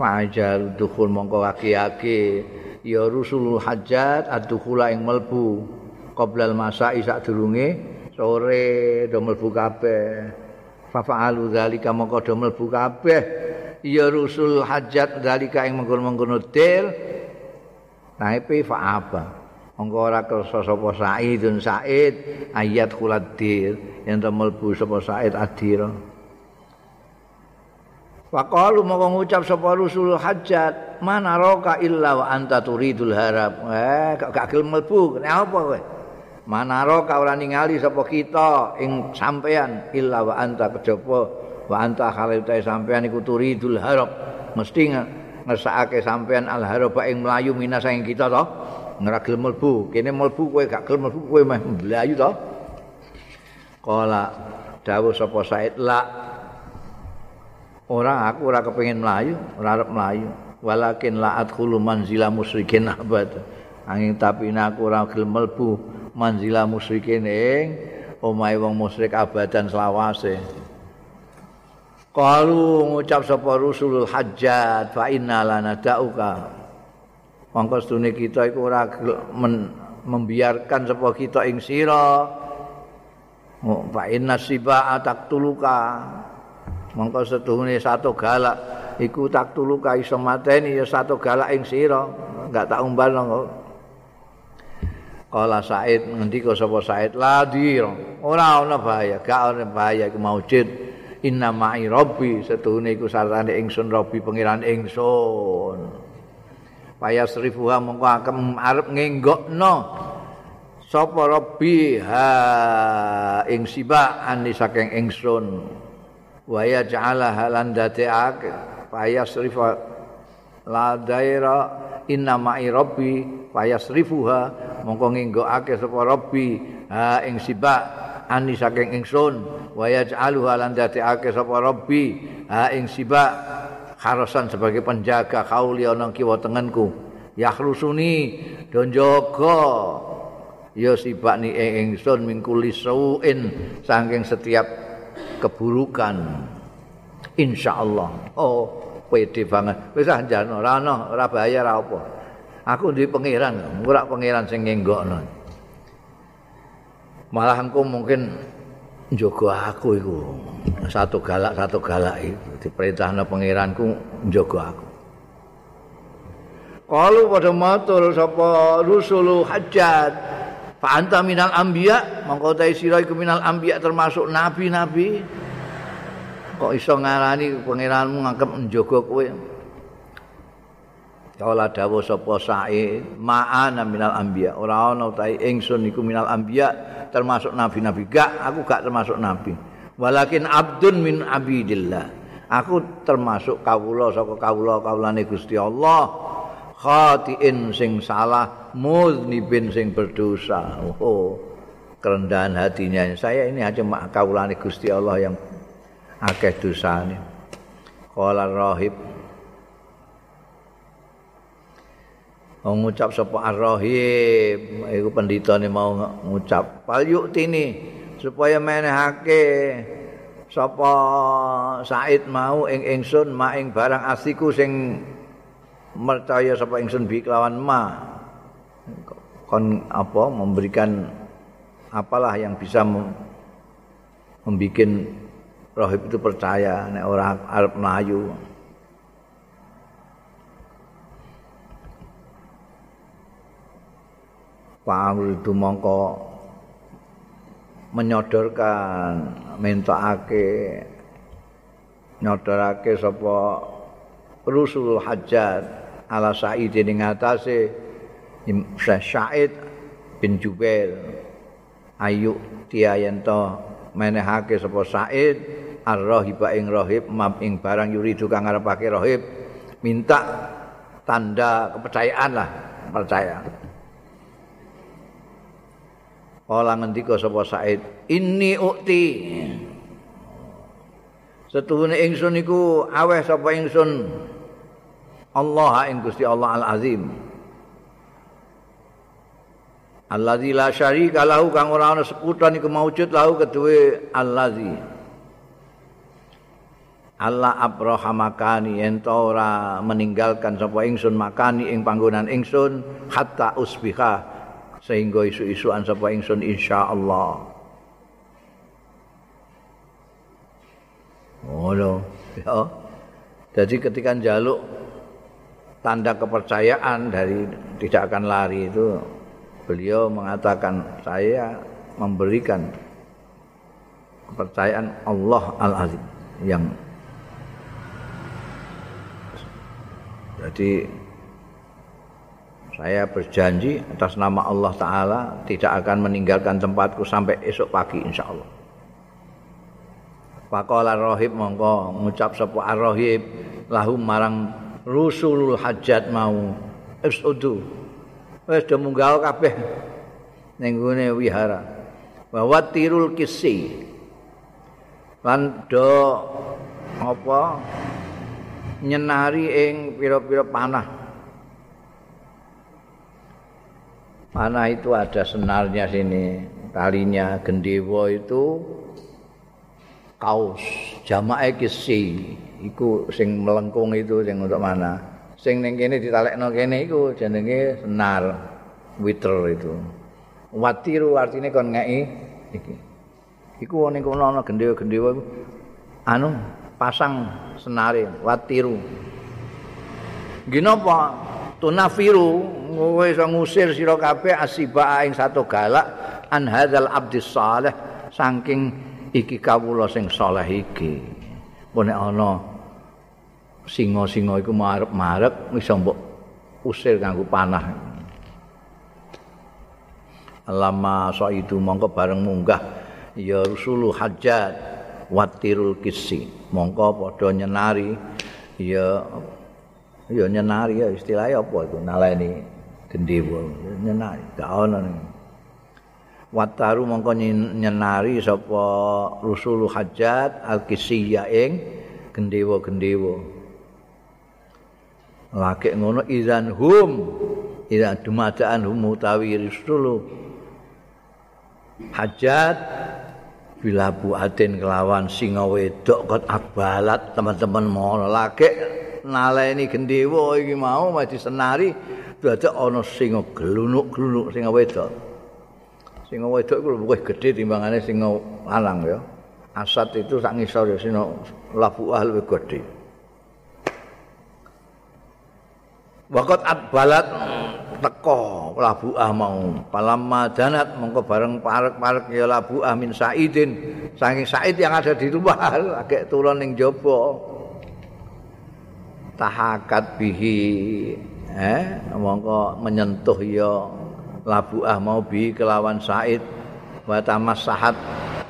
Fajal dukhul mongko aki-aki ya rusulul hajat ad-dukhula ing melbu qoblal masa isak sore do mlebu kabeh. Fa fa'alu dzalika mongko do mlebu kabeh. Ya rusul hajat dzalika ing mengkono-mengkono dil naipe fa'aba mongko ora kersa sapa Saidun Said ayat khuladir yen to mlebu sapa Said adira. Faqalu mongko ngucap sapa rusul hajat mana roka illa wa anta turidul harab. Eh gak gelem mlebu? Kenapa kowe? Manaro ka ora ningali sapa kita ing sampean illa wa anta kejaba wa anta khalita sampean iku turidul harab. Mesti ngesake sampean al harab ing mlayu minas ing kita to ngragel mlebu. Kene mlebu kowe gak gelem mlebu kowe meh. Mlayu to kala dawuh sapa Said la ora aku ora kepengin mlayu ora arep mlayu. Walakin la adkhulu manzila musyrikin abad. Angin tapi aku ora gelem mlebu manzila musyrikin ing omahe wong musyrik abadan selawase. Kalu ngucap sapa rusulul hajjat fa inna da'uka. Mongko sedune kita iku ora membiarkan sapa kita ing sira. Fa inna siba taqtuluka. Mongko sedune satu galak iku taqtuluka iso mateni ya satu galak ing sira. Enggak tak umbal Kala Said ngendika sapa Said ladir ora ana bahaya gak ana bahaya iku maujud inna ma'i rabbi setuhune iku sartane ingsun rabbi pangeran ingsun paya srifuha mongko akem arep ngenggokno. Sapa rabbi? Ha ing siba ani saking ingsun. Waya ja'ala halan paya srifa la daira. Inna ma'i rabbi. Fayasrifuha mongko nginggokake sapa rabbi? Ha ing siba ani saking ingsun. Wa yaj'aluha lan dadekake sapa rabbi? Ha ing siba kharasan sebagai penjaga kauli ana kiwa tengenku yakhrusuni do jaga. Ya siba ni ing ingsun mingkuli sauin saking setiap keburukan. Insyaallah. Oh pede banget. Wis anjan ora ana ora bahaya ora apa. Aku duwe pangeran. Ora pangeran sing ngenggokno. Malah engko mungkin njogo aku iku. Satu galak satu galak itu diperintahno pangeranku njogo aku. Kalau pada matur sapa rusulu hajat fa anta minal anbiya. Mongko ta sira iku minal anbiya termasuk nabi-nabi. Kok iso ngarani pangeranmu nganggep njogo kowe? Kala dawuh sapa sae ma'ana minal anbiya. Ora ana utahe ingsun iku minal anbiya termasuk nabi-nabi gak aku gak termasuk nabi. Walakin abdun min abidillah. Aku termasuk kawula saka kawula kawulane Gusti Allah. Khatiin sing salah muznibin sing berdosa. Oh kerendahan hatinya. Saya ini hanya kawulane Gusti Allah yang akeh dosane. Qala rahib ngucap sapa Ar-Rahim. Iku penditane mau ngucap pal tini supaya menehake sapa Said mau ing ingsun ma ing barang asiku sing percaya sapa ingsun bi kelawan ma. Kon apa memberikan apalah yang bisa membuat rohib itu percaya nek ora arep melayu Itu mongko menyodorkan mentokake nyodorake sapa rusul hajat ala Sa'id ing atase Sa'id bin Jubair. Ayu tiayento menehake sapa Sa'id ar-rahiba ing rahib mam ing barang yuridu kang ngarepake rahib minta tanda kepercayaan lah percaya Kala ngendika sapa Said, "Inni ukti." Setuhune ingsun iku aweh sapa ingsun Allah ing Gusti Allah Al-Azim. Allazi la syarika lahu kang ora ana sekutan iku maujud lahu keduwe Allazi. Allah abraha makani ento ora meninggalkan sapa ingsun makani ing panggonan ingsun hatta usbiha sehingga isu-isuan sapa ingsun insyaallah. Ngono ya. Jadi ketika jaluk tanda kepercayaan dari tidak akan lari itu beliau mengatakan saya memberikan kepercayaan Allah Al-Azim yang jadi saya berjanji atas nama Allah Ta'ala tidak akan meninggalkan tempatku sampai esok pagi insya Allah. Pakola rohib mongko ngucap sepo rohib lahu marang rusulul hajat mau isudu wes do munggah kabeh ning wihara. Bahwa tirul kisi lan do apa? Nyenari ing pira-pira panah panah itu ada senarnya sini? Talinya gendewa itu kaos. Jamae kisi iku sing melengkung itu sing untuk mana? Sing ning kene ditalekno kene iku jenenge senar witer itu. Watiru artine kon ngeki iki. Iku ning kono ana gendewa-gendewa anu pasang senare watiru. Ginapa tunafiru kowe iso ngusir sira kabeh asiba ing satu galak an hadzal abdis saleh saking iki kawula sing saleh iki. Mun nek ana singa-singa iku marep-marep iso mbok usir kanggo panah. Lama so itu mongko bareng munggah ya rusulu hajat watirul kisi mongko padha nyenari ya ya nyenari ya istilahnya apa itu? Naleni gendewa. Nyenari gak ono wataru mongko nyenari sapa rusulu hajat al-kisiyya ing gendewa-gendewa. Laki ngono izan hum ila dumadaan hum utawi rusulu hajat bila buatin kelawan singa wedok kot akbalat teman-teman mau laki naleni gendewa iki mau mesti senari dadak ana singa gelunuk-gelunuk singa wedok Singa wedok iku luwih gedhe timbangane singa lanang ya. Asad itu sak ngisor ya singa labuah luwih gedhe. Waqat atbalat teko labuah mau. Palamma danat mongko bareng parek-parek ya labuah min Saidin. Saking Said yang ada di luar agak turun ning jaba. Tahakat bihi eh mongko menyentuh ya labuah mau bi kelawan Said wa tamassahat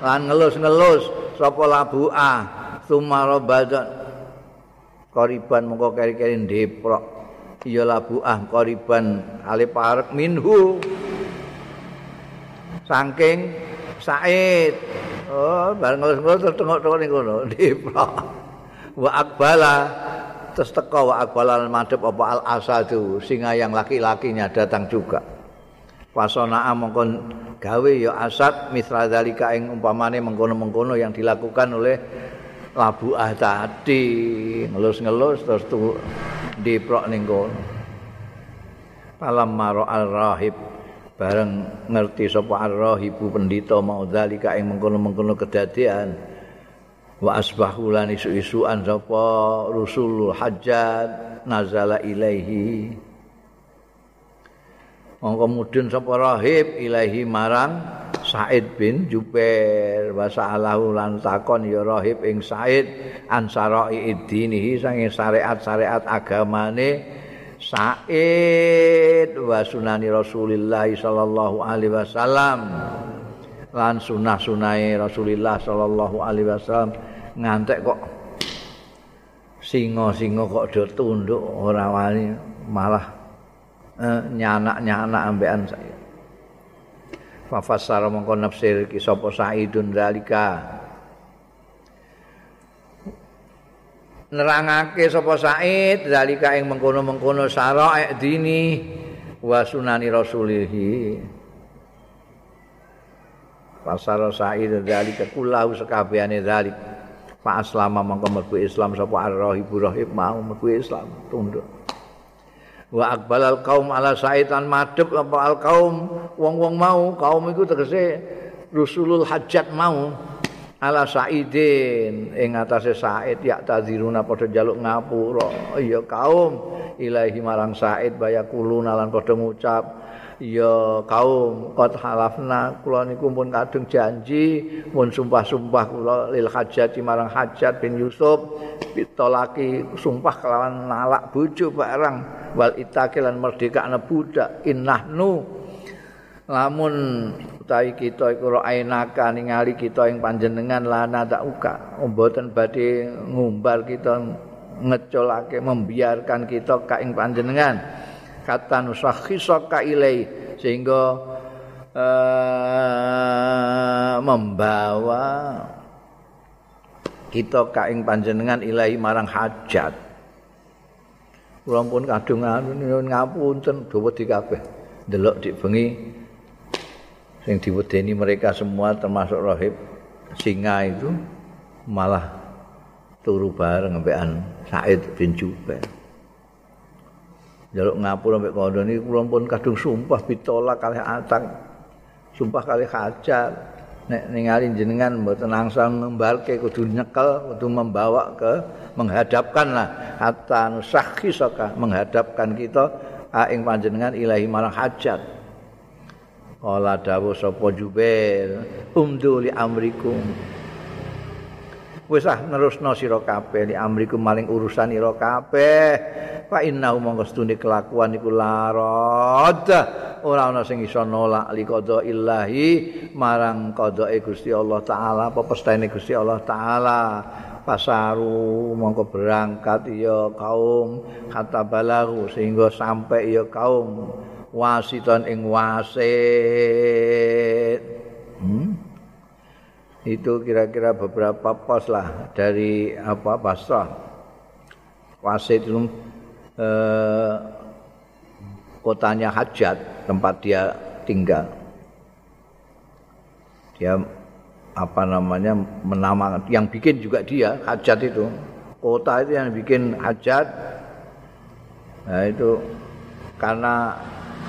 lan ngelus-ngelus sapa labuah sumara badan koriban mongko keri-keri ndeprok ya labuah koriban ale parek minhu. Saking Said oh bareng ngelus-ngelus tengok-tengok ning kono ndeprok. Wa akbala terus teko wa akbala madhep apa al asadu singa yang laki-lakinya datang juga. Fasona mongkon gawe ya asad mitra dalika ing umpamane mengkono-mengkono yang dilakukan oleh Labu Ah tadi ngelus-ngelus terus tu diprok ning kono. Alam maro al rahib bareng ngerti sapa ar rahibu pendito mau dalika ing mengkono-mengkono kedadian wa asbahu lan isu-isuan sapa rusulul hajjat nazala ilaihi. Mongko mudun sapa rahib ilahi marang Said bin Jubair. Wa sa'alahu lan takon ya rahib ing Said ansara'i idinihi sange syariat-syariat agamane Said wa sunani Rasulillah sallallahu alaihi wasallam. Lan sunah-sunahe Rasulillah sallallahu alaihi wasallam ngantek kok singa-singa kok do tunduk ora wani malah nyanak-nyanak ambekan saya. Fafassara mongko nafsir ki sapa Saidun zalika. Nerangake sapa Said zalika ing mengkono-mengkono syara'i dini wa sunani rasulihi. Fasara Said zalika kullahu sekabehane zalik. Fa aslama mongko mlebu Islam sapa ar-rahibu rahib mau mlebu Islam. Tunduk. wa aqbalal kaum ala saitan madhep apa al kaum wong-wong mau kaum iku tegese rusulul hajat mau ala saidin. Ing atase said ya tadziruna padha njaluk ngapura. Ya kaum ilahi marang said bayakuluna lan padha ngucap ya kaum qad halafna kula niku pun kadung janji pun sumpah-sumpah kula lil hajat marang hajat bin Yusuf pitolaki sumpah kelawan nalak bojo barang wal itakilan merdeka budak innahnu. Lamun utawi kita iku ainaka ningali kita ing panjenengan lana tak uka. Mboten badhe ngumbar kita ngecolake membiarkan kita ka ing panjenengan kata nusakhisa ka ilai sehingga uh, membawa kita ka ing panjenengan ilahi marang hajat kula pun kadung ngapunten dawa di kabeh delok dik bengi sing diwedeni mereka semua termasuk rohib singa itu malah turu bareng mbekan Said bin Jubair. Jaluk ngapura mbek kondo niki kula pun kadung sumpah pitolak kali atang. Sumpah kali hajar. Nek ningali jenengan mboten langsung ngembalke kudu nyekel, kudu membawa ke menghadapkan lah hatta nusakhi menghadapkan kita ing panjenengan ilahi marang hajat. Kala dawuh sapa Jubair, umdu li amrikum. Wis ah nerusno sira kabeh li amrikum maling urusan ira kabeh. Fa inna mongko stune kelakuan iku larad. Ora ana sing iso nolak li qada illahi marang qadae Gusti Allah taala apa pestane Gusti Allah taala. Pasaru mongko berangkat ya kaum kata balagu sehingga sampai ya kaum wasiton ing wasit. Hmm? Itu kira-kira beberapa pos lah dari apa Basrah. Wasit itu eh, kotanya Hajat, tempat dia tinggal. Dia apa namanya menamakan yang bikin juga dia Hajat itu. Kota itu yang bikin Hajat. Nah itu karena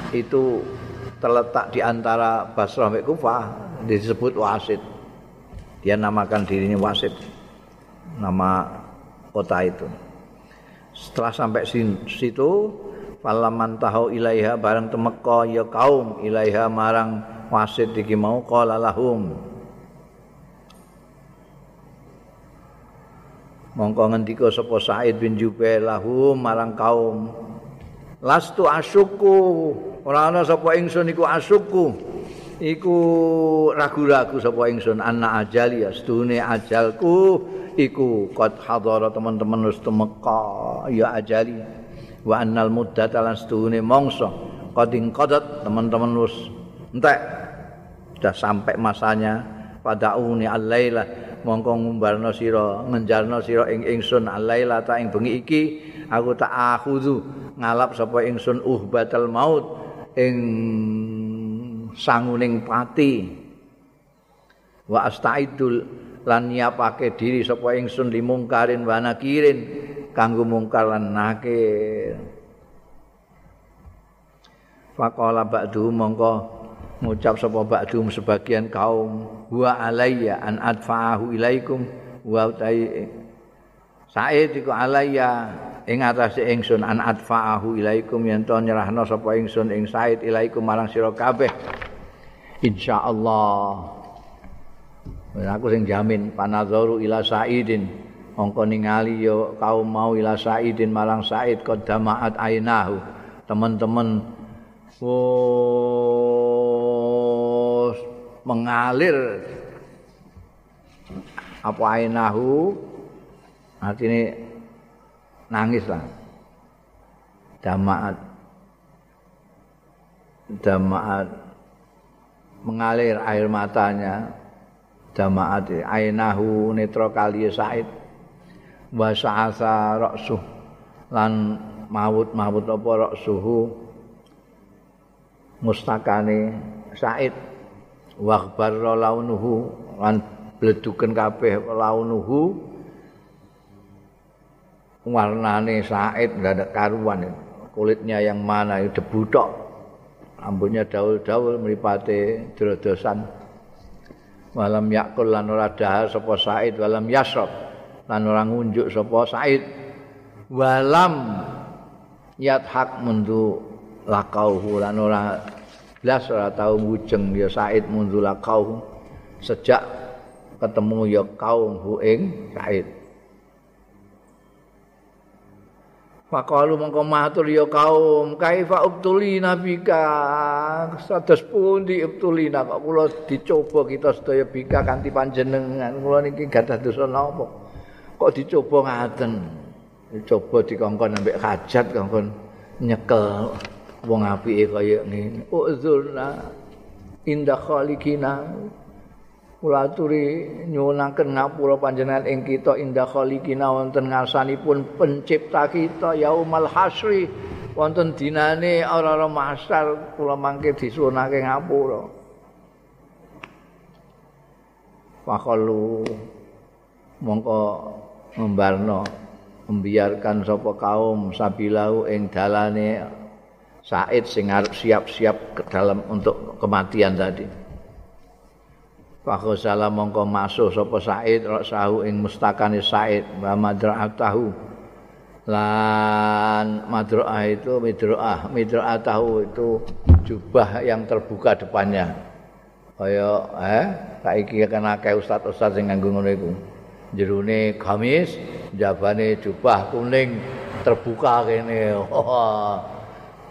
itu terletak di antara Basrah dan Kufah disebut Wasit. Dia namakan dirinya Wasit. Nama kota itu. Setelah sampai situ, falaman tahu ilaiha barang temeka ya kaum ilaiha marang Wasit iki mau qala lahum. Mongko ngendika sapa Said bin Jubair lahum marang kaum lastu asyuku ora ana sapa ingsun iku asyuku iku ragu-ragu sapa ingsun ana ajali astune ajalku. Iku qad hadara teman-teman wis temeka ya ajali wa annal muddat lan stune mongso qading qadat teman-teman wis entek. Sudah sampai masanya pada uni alaila mongko ngumbarno sira ngenjarno sira ing ingsun alaila ta ing bengi iki aku tak akhudhu. Ngalap sapa ingsun uhbatal maut. Ing sanguning pati. Wa astaidul lan nyiapake diri sapa ingsun limungkarin wa nakirin kanggo mungkar lan nakir. Faqala ba'du mongko ngucap sapa ba'du sebagian kaum wa alayya an adfa'ahu ilaikum wa utai Said iku alayya ing atase ingsun an adfa'ahu ilaikum yen to nyerahno sapa ingsun ing Said ilaikum marang sira kabeh insyaallah. Aku sing jamin panazaru ila Saidin. Angka ningali yo kaum mau ila Saidin marang Said qadamaat ainahu. Teman-teman oh, mengalir. Apa ainahu? Artinya nangis lah. Jamaat jamaat mengalir air matanya. Jamaat ainahu netro kali said. Wa sa'asa ra'suh. Lan maut maut apa ra'suhu? Mustakane said. Wa kbarra launuhu. Lan bleduken kabeh launuhu. Warnane Said ndak karuan. Kulitnya yang mana? Itu debu rambutnya daul-daul mripate drodosan walam yakul lan ora dahar sapa Said walam yasrab lan ora ngunjuk sapa Said. Walam yathak mundu lakauhu lan ora blas ora tau mujeng ya Said mundu lakauhu. Sejak ketemu ya kaum hu ing Said Fakalu mongko matur ya kaum, kaifa ubtuli nabika? Sados pundi ubtulina kok kula dicoba kita sedaya bika kanthi panjenengan. Kula niki gadah dosa napa? Kok dicoba ngaten? Dicoba dikongkon ambek hajat kongkon nyekel wong apike kaya ngene. Uzurna indah khaliqina. Kula aturi nyuwunaken ngapura panjenengan ing kita indah khaliqina wonten ngarsanipun pencipta kita yaumal hasri wonten dinane ora-ora masar kula mangke disuwunake ngapura Fakalu mongko membarno membiarkan sapa kaum sabilau ing dalane Said sing siap-siap ke dalam untuk kematian tadi. Fakhosala mongko masuk sapa Said sahu ing mustakane Said wa madra'atahu. Lan madra'ah itu midra'ah midra'atahu itu jubah yang terbuka depannya. Kaya eh saiki kan akeh ustaz-ustaz sing nganggo ngono iku. Jerone gamis jabane jubah kuning terbuka kene. Oh,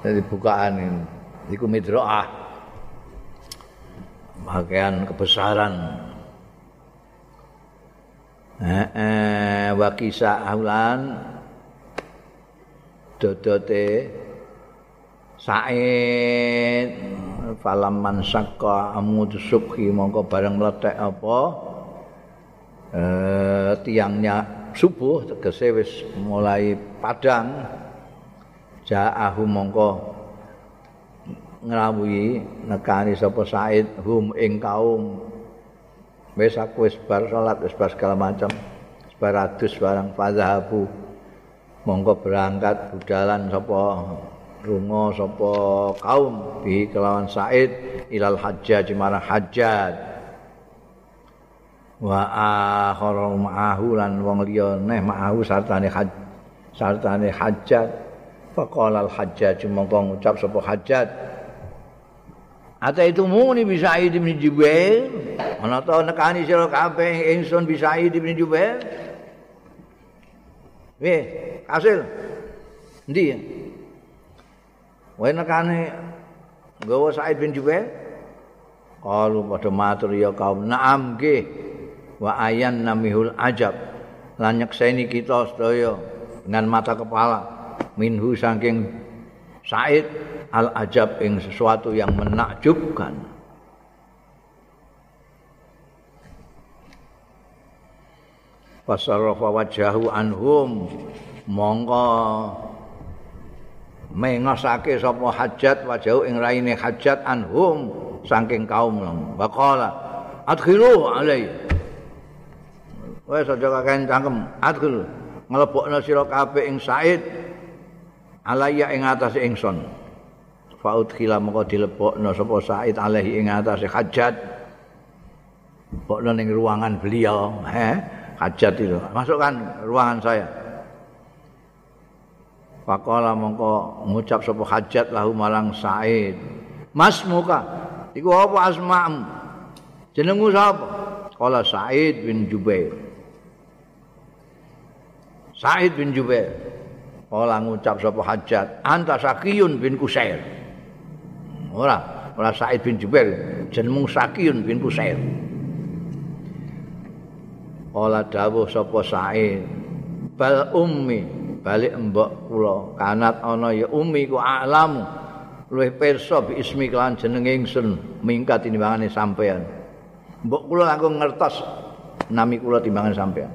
jadi bukaan iku midra'ah bagian kebesaran. Eh, eh wa kisah aulan. Dodote. Said. Falam man sakka amud subhi. Mongko bareng meletek apa? Eh, tiangnya subuh. Tegese wis mulai padang. Ja'ahu mongko ngrawuhi nekani sapa Said hum ing kaum. Wis aku wis bar salat wis bar segala macam bar adus barang fadhabu. Monggo berangkat budalan sapa rungo sapa kaum bi kelawan Said ilal hajjaj marang hajjat wa akharu ma'ahu lan wong liya neh ma'ahu sartane haj sartane hajjat faqala al hajjaj monggo ngucap sapa hajjat Ata itu muni bisa Sa'id bin Jubair. Ana ta nekani sira kabeh ingsun bisa Sa'id bin Jubair. Weh, hasil. Endi ya? Wae nekani gawa Sa'id bin Jubair. Kalu pada matur ya kaum na'am nggih. Wa ayan namihul ajab. Lan nyekseni kita sedaya dengan mata kepala minhu saking Said al-ajab ing sesuatu yang menakjubkan. Fasarrafa wajahu anhum mongko mengasake sapa hajat wajahu ing raine hajat anhum saking kaum. Waqala adkhilu alai. Wes aja kakek cangkem adkhil nglebokno sira kabeh ing Said alaya ing atas ingsun faud khila moko dilebokno sapa Said alaihi ing atas hajat bokno ning ruangan beliau he hajat itu. Masukkan ruangan saya. Pakola mongko ngucap sapa hajat lahu marang Said Mas muka iku apa asma'mu? Jenengmu sapa? Kala Said bin Jubair. Said bin Jubair. Kala ngucap sapa hajat, anta Sakiyun bin Kusair. Ora, ora Said bin Jubair, jenengmu Sakiyun bin Kusair. Kala dawuh sapa Said, bal ummi, balik mbok kula, kanat ana ya ummi ku alamu. Luwih pirsa bi ismi kelan jeneng ingsun mingkat tinimbangane sampean. Mbok kula langkung ngertos nami kula timbangan sampean.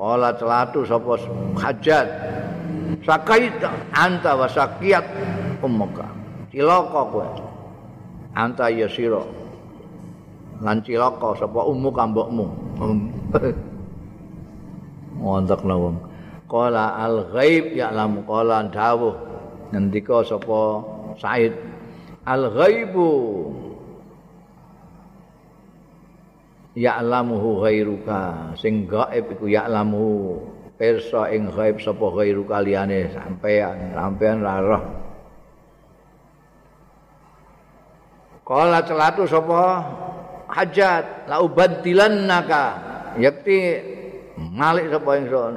Ola celatu sapa hajat. Sakait anta wa sakiyat ummuka. Cilaka kowe. Anta ya sira. Lan cilaka sapa ummuka mbokmu. Ngontak wong. Qala al ghaib ya'lam qala dawuh. Ngendika sapa Said al ghaibu ya'lamuhu ghairuka sing gaib iku ya'lamu pirsa ing gaib sapa ghairuka liyane sampean sampean ra roh Kala celatu sapa? Hajat la ubadilannaka. Yakti malik sapa ingsun?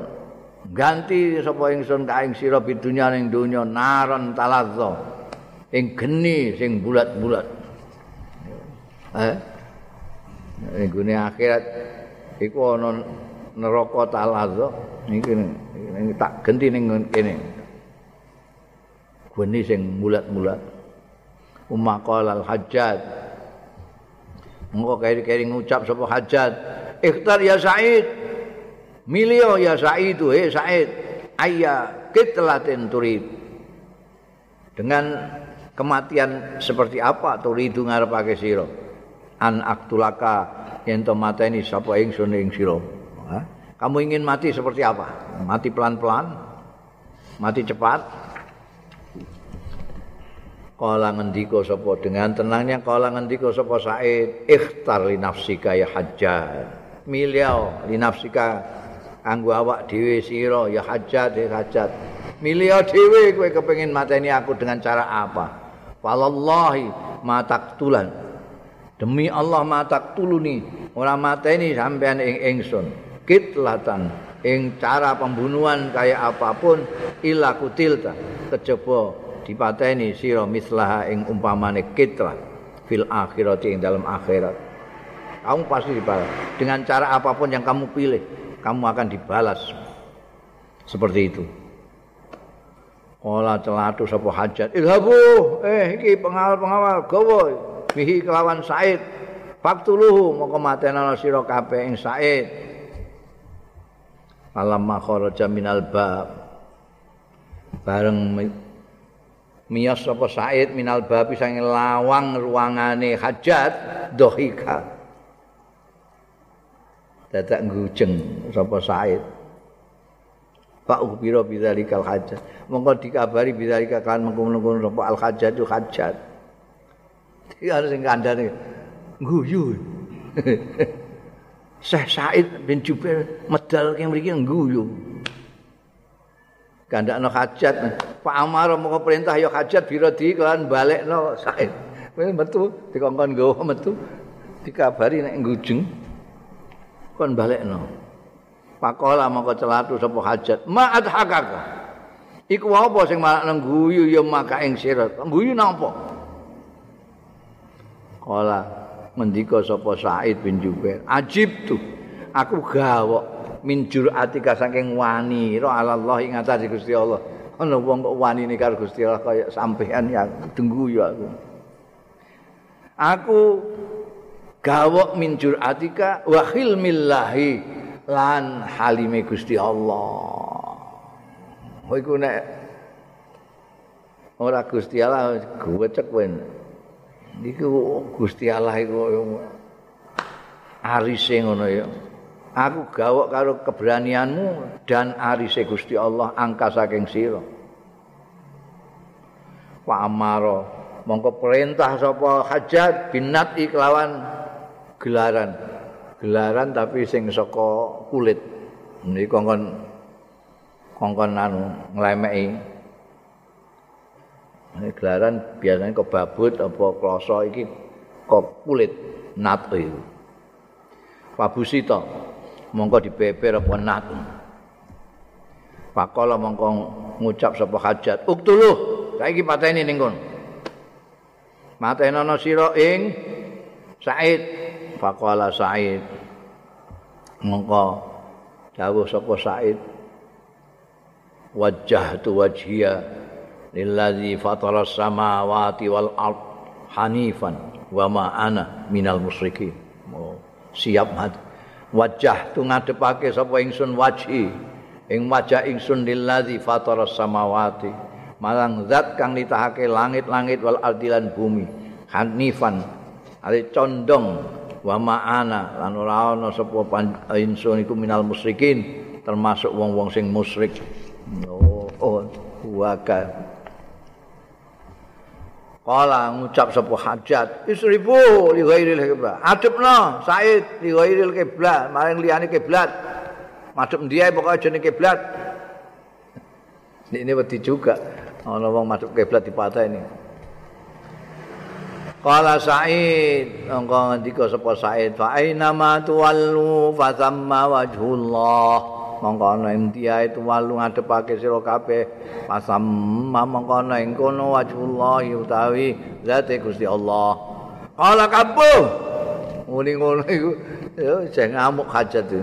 Ganti sapa ingsun ka ing sira bidunya ning donya naron talazza. Ing geni sing bulat-bulat. Eh? Ning gune akhirat iku ana neraka talazza. Iki tak ganti ning kene geni sing bulat-bulat umakal al hajat Engko keri-keri ngucap sapa hajat, "Ikhtar ya Said." Milio ya Said, he Said, ayya kitlatin turid. Dengan kematian seperti apa turidu ngarepake sira? An aktulaka yen to mateni sapa ingsun ing sira. Kamu ingin mati seperti apa? Mati pelan-pelan? Mati cepat? Kala ngendika sapa dengan tenangnya kala ngendika sapa Said ikhtar li nafsika ya hajjat. Milio li nafsika kanggo awak dhewe sira ya hajjat ya hajjat. Milio dhewe kowe kepengin mateni aku dengan cara apa? Wallahi mataktulan. Demi Allah mataktuluni ora mateni sampean ing ingsun. Kitlatan ing cara pembunuhan kayak apapun ila kutilta kejaba dipateni sira mislaha ing umpamane kitra fil akhirati ing dalam akhirat. Kamu pasti dibalas. Dengan cara apapun yang kamu pilih kamu akan dibalas. Seperti itu. Ola celatu sapa hajat. Ilhabu eh iki pengawal-pengawal gawa bihi kelawan Said. Faktuluhu moko matena sira kabeh ing Said. Alam makharaja minal bab. Bareng miyas sapa Said minal babi sange lawang ruangane hajat dohika. Dadak ngujeng sapa Said. Pak Ubiro bidzalikal hajat? Monggo dikabari bidzalika kan mengkono-kono sapa al hajat itu hajat. Iki ana sing kandhane guyu Syekh Said bin Jubair medal keng mriki guyu gandakno hajat Pak Amar mau perintah ya hajat birodi kan balekno. Sae. Kowe metu dikongkon nggawa metu dikabari nek ngujeng kon balekno. Pakola mongko celatu sapa hajat. Ma adhakaka. Iku apa sing malah guyu ya maka ing sira. Guyu napa Kala mendika sapa Said bin Jubair ajib tuh aku gawok min juratika saking wani ro Allah ing atase Gusti Allah. Ana wong kok wani ning karo Gusti Allah kaya sampean ya denggu ya aku. Aku gawok min juratika wa khilmillahi lan halime Gusti Allah. Kowe iku nek ora Gusti Allah gocek kowe. Niku Gusti Allah iku arise ngono ya. Aku gawok karo keberanianmu dan arise Gusti Allah angka saking sira. Pak Amaro mongko perintah sapa hajat binat iklawan gelaran. Gelaran tapi sing saka kulit. Niki kongkon kongkon anu nglemeki. Gelaran biasanya kok babut apa kloso iki kok kulit nat itu Pabusita mongko dibeber apa nat Pakola mongko ngucap sapa hajat. Uktuluh saiki pateni ning kono. Matenono sira ing Said. Pakola Said. Mongko dawuh sapa Said. Wajjah tu wajhiya lillazi fatara samawati wal ard hanifan wa ma ana minal musyrikin. Oh, siap mati wajah tu ngadepake sapa ingsun waji. Ing wajah ingsun lillazi fataras samawati. Marang zat kang nitahake langit-langit wal ardilan bumi. Hanifan ali condong. Wa ma'ana lan ora ana sapa ingsun iku minal musyrikin termasuk wong-wong sing musyrik. Oh, oh Kala ngucap sapa hajat, isrifu li ghairil kiblat. Adepno Said li ghairil kiblat, maring liyane kiblat. Madhep ndi ae pokoke jenenge kiblat. Ini wedi juga. Ana wong madhep kiblat dipateni. Kala Said, engko ngendika sapa Said, fa aina ma tuwallu fa thamma wajhullah. Mongko ana ing dia itu walu ngadepake sira kabeh. Pasam mongko ana ing kono wajhullah utawi zate Gusti Allah. Kala kabu muni ngono iku. Yo jeng ngamuk hajat itu.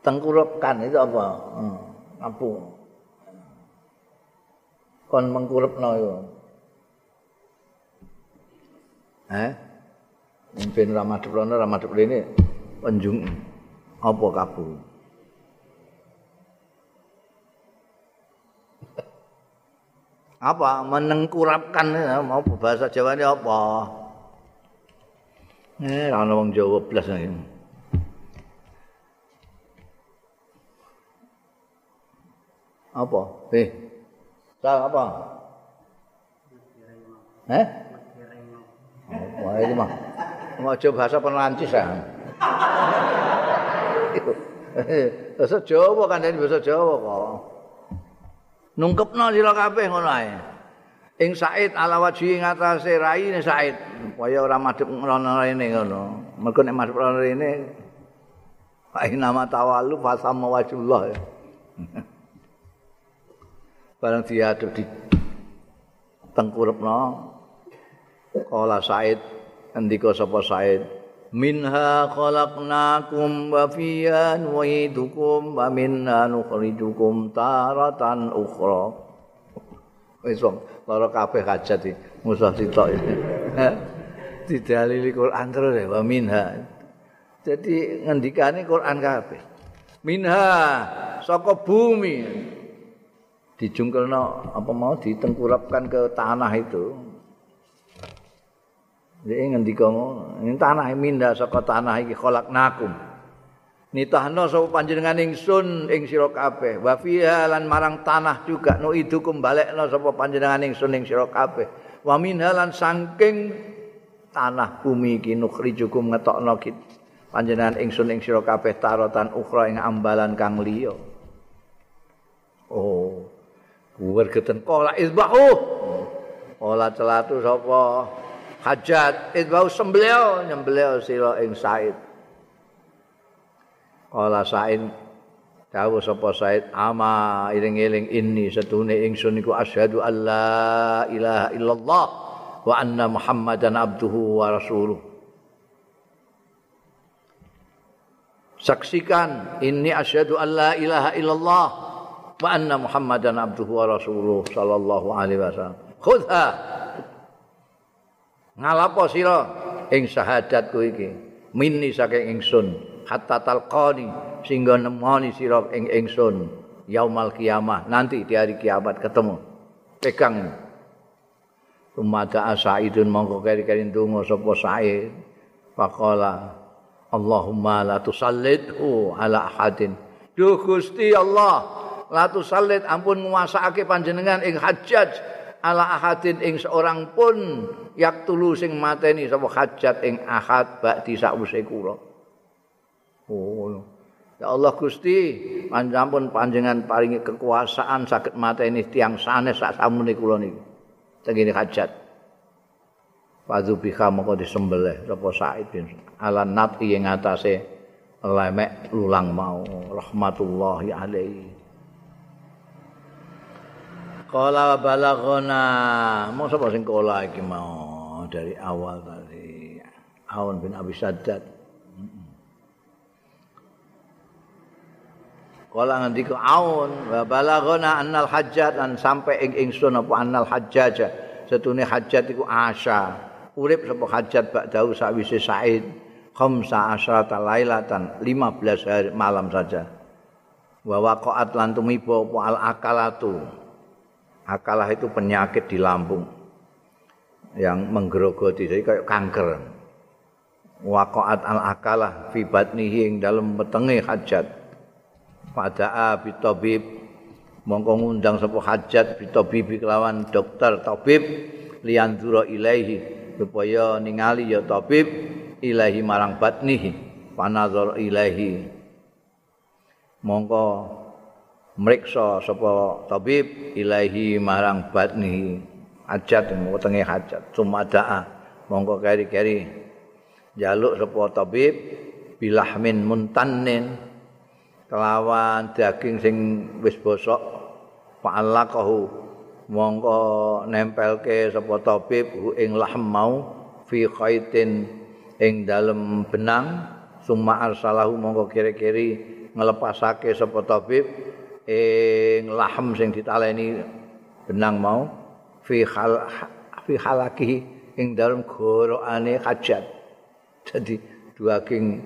Tengkurupkan itu apa? Hmm, apa kon mengkurupno itu eh Mimpin Ramadhan Rono, Ramadhan ini penjung. Apa kabur. apa? Menengkurapkan. Mau bahasa Jawa ini apa? Eh ana wong Jawa blas ini apa? Eh Sang apa? Eh? Wah, ini mah. Ngojo bahasa Perancis ya. Bahasa Jawa kan ini bahasa Jawa kok. Nungkepno sira kabeh ngono ae. Ing Said ala waji ing atase raine Said. Kaya ora madhep ngono rene ngono. Mergo nek madhep ngono rene Ai nama tawalu fasam wajullah. Barang diaduk di tengkurepno. Kala Said Andika sapa Said? Minha khalaqnakum wa fiha nu'idukum wa minha nukhrijukum taratan ukhra. Wis wong lara kabeh hajat iki. Musah sitok iki. Didalili Quran terus wa minha. Jadi ngendikane Quran kabeh. Minha saka bumi. Dijungkelno apa mau ditengkurapkan ke tanah itu Dia ngendika ngono, ini tanah minda saka tanah iki khalaqnakum. Nitahno sapa panjenengan ingsun ing sira kabeh. Wa fiha lan marang tanah juga no idukum balekno sapa panjenengan ingsun ing sira kabeh. Wa minha lan saking tanah bumi iki nukhrijukum ngetokno kit panjenengan ingsun ing sira kabeh tarotan ukhra ing ambalan kang liya. Oh. Wergeten kala isbahu. Ola celatu sapa? Hajat. Idbau sembelio nyembelio sira ing Said. Kala Said dawuh sapa Said ama iling-iling ini setune ingsun iku asyhadu alla ilaha illallah wa anna muhammadan abduhu wa rasuluh. Saksikan ini asyhadu alla ilaha illallah wa anna muhammadan abduhu wa rasuluh sallallahu alaihi wasallam. Khudha ngalapo sira? Ing syahadatku iki. Minni saking ingsun. Hatta talqani sehingga nemoni sira ing ingsun. Yaumal kiamah. Nanti di hari kiamat ketemu. Pegang. Tumada asaidun mongko keri-keri ndonga sapa sae. Faqala Allahumma la tusallithu ala ahadin. Duh Gusti Allah la tusallit ampun nguasake panjenengan ing hajjaj ala ahadin ing seorang pun yak tulu sing mateni sapa hajat ing ahad ba'di sakwise kula. Oh. Ya Allah Gusti, panjenengan panjenengan paringi kekuasaan saged mateni tiang sanes sak samune kula niku. Tengene hajat. Fadhu biha moko disembelih sapa Said bin ala nati ing atase lemek lulang mau rahmatullahi alaihi. Kala balagona. Mau sapa sing kala iki mau dari awal tadi. Aun bin Abi Saddad. Kala ngendika Aun wa balagona annal hajjat lan sampai ing ingsun apa annal hajjaj. Setune hajjat iku asya. Urip sapa hajjat ba'dahu sawise Said. Khamsa asrata lailatan 15 hari malam saja. Wa waqa'at lan tumiba apa al akalatu akalah itu penyakit di lambung yang menggerogoti jadi kayak kanker. Waqaat al akalah fi batnihi ing dalam wetenge hajat. Pada abi tabib. Mongko ngundang sapa hajat bitabibi kelawan dokter tabib liandura ilaihi supaya ningali ya tabib ilahi marang batnihi. Panazor ilahi mongko mriksa sapa tabib ilahi marang batnihi hajat mongko tenge hajat. Sumadaa mongko keri-keri jaluk sapa tabib bilahmin muntanin kelawan daging sing wis bosok fa'allaqahu mongko nempelke sapa tabib ing lahm mau fi khaitin ing dalem benang summa arsalahu mongko kiri-kiri ngelepasake sapa tabib ing lahm sing ditaleni benang mau fi hal fi halaki ing dalem gorokane hajat jadi daging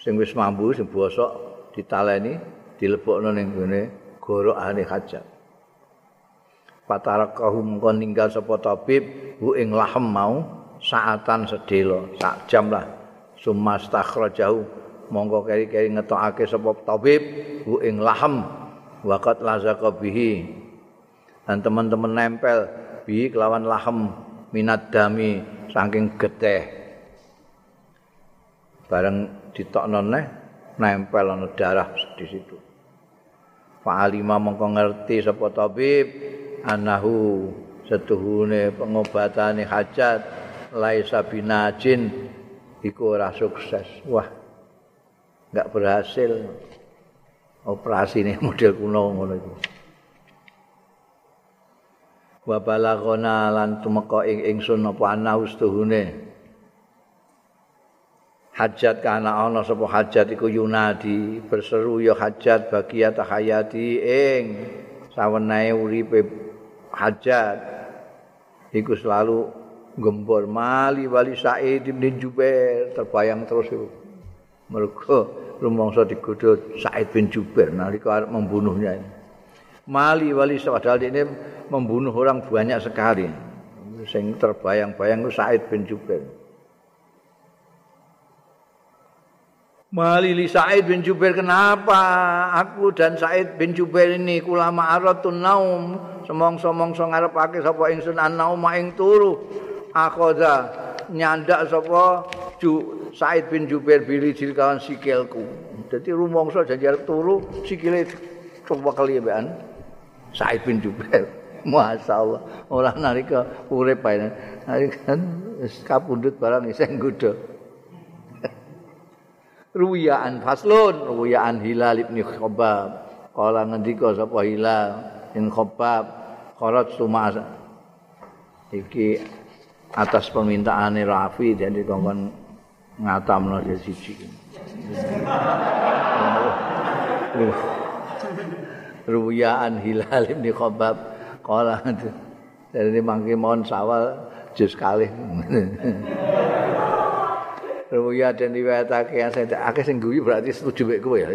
sing wis mambu sing bosok ditaleni dilebokno ning gone gorokane hajat patarakahum kon ninggal sapa tabib hu ing lahem mau saatan sedelo sak jam lah. Sumastakhrajahu monggo keri-keri ngetokake sapa tabib hu ing lahem waqat lazaqa bihi dan teman-teman nempel bi kelawan lahem minat dami saking geteh bareng ditokno neh nempel ana darah di situ. Fa'alima mongko ngerti sapa tabib anahu setuhune pengobatane hajat laisa binajin iku ora sukses. Wah. Enggak berhasil. Operasi ini model kuno ngono iku. Wa balagona lan tumeka ing ingsun apa anahu setuhune hajat kana ana sapa hajat iku yunadi. Berseru ya hajat bagiat hayati ing sawenae uripe hajat. Iku selalu gembor. Mali wali Said bin Jubair terbayang terus itu mergo rumangsa digodho Said bin Jubair nalika arep membunuhnya mali wali padahal ini membunuh orang banyak sekali. Sing terbayang-bayang itu Said bin Jubair Malili Said bin Jubair kenapa aku dan Said bin Jubair ini kulama aratun naum? Semong-semongso ngarepake sapa ingsun anaum ing turu? Akhoza nyandak sapa Ju Said bin Jubair bili kawan sikilku dadi rumangsa janji arep turu sikile coba kali Said bin Jubair. Masyaallah. Ora nalika urip ae. Nalika kapundhut barang iseng nggodho ruyaan faslun ruyaan hilal ibn khabab kala ngendika sapa hilal in khabab kharat tumas iki atas permintaane Rafi dan dikongkon ngatamno dia siji. Ruyaan hilal ibn khabab kala dari mangke mohon sawal jus kalih. Ruya dan riwayatake saya akeh sing guyu berarti setuju mek kowe ya.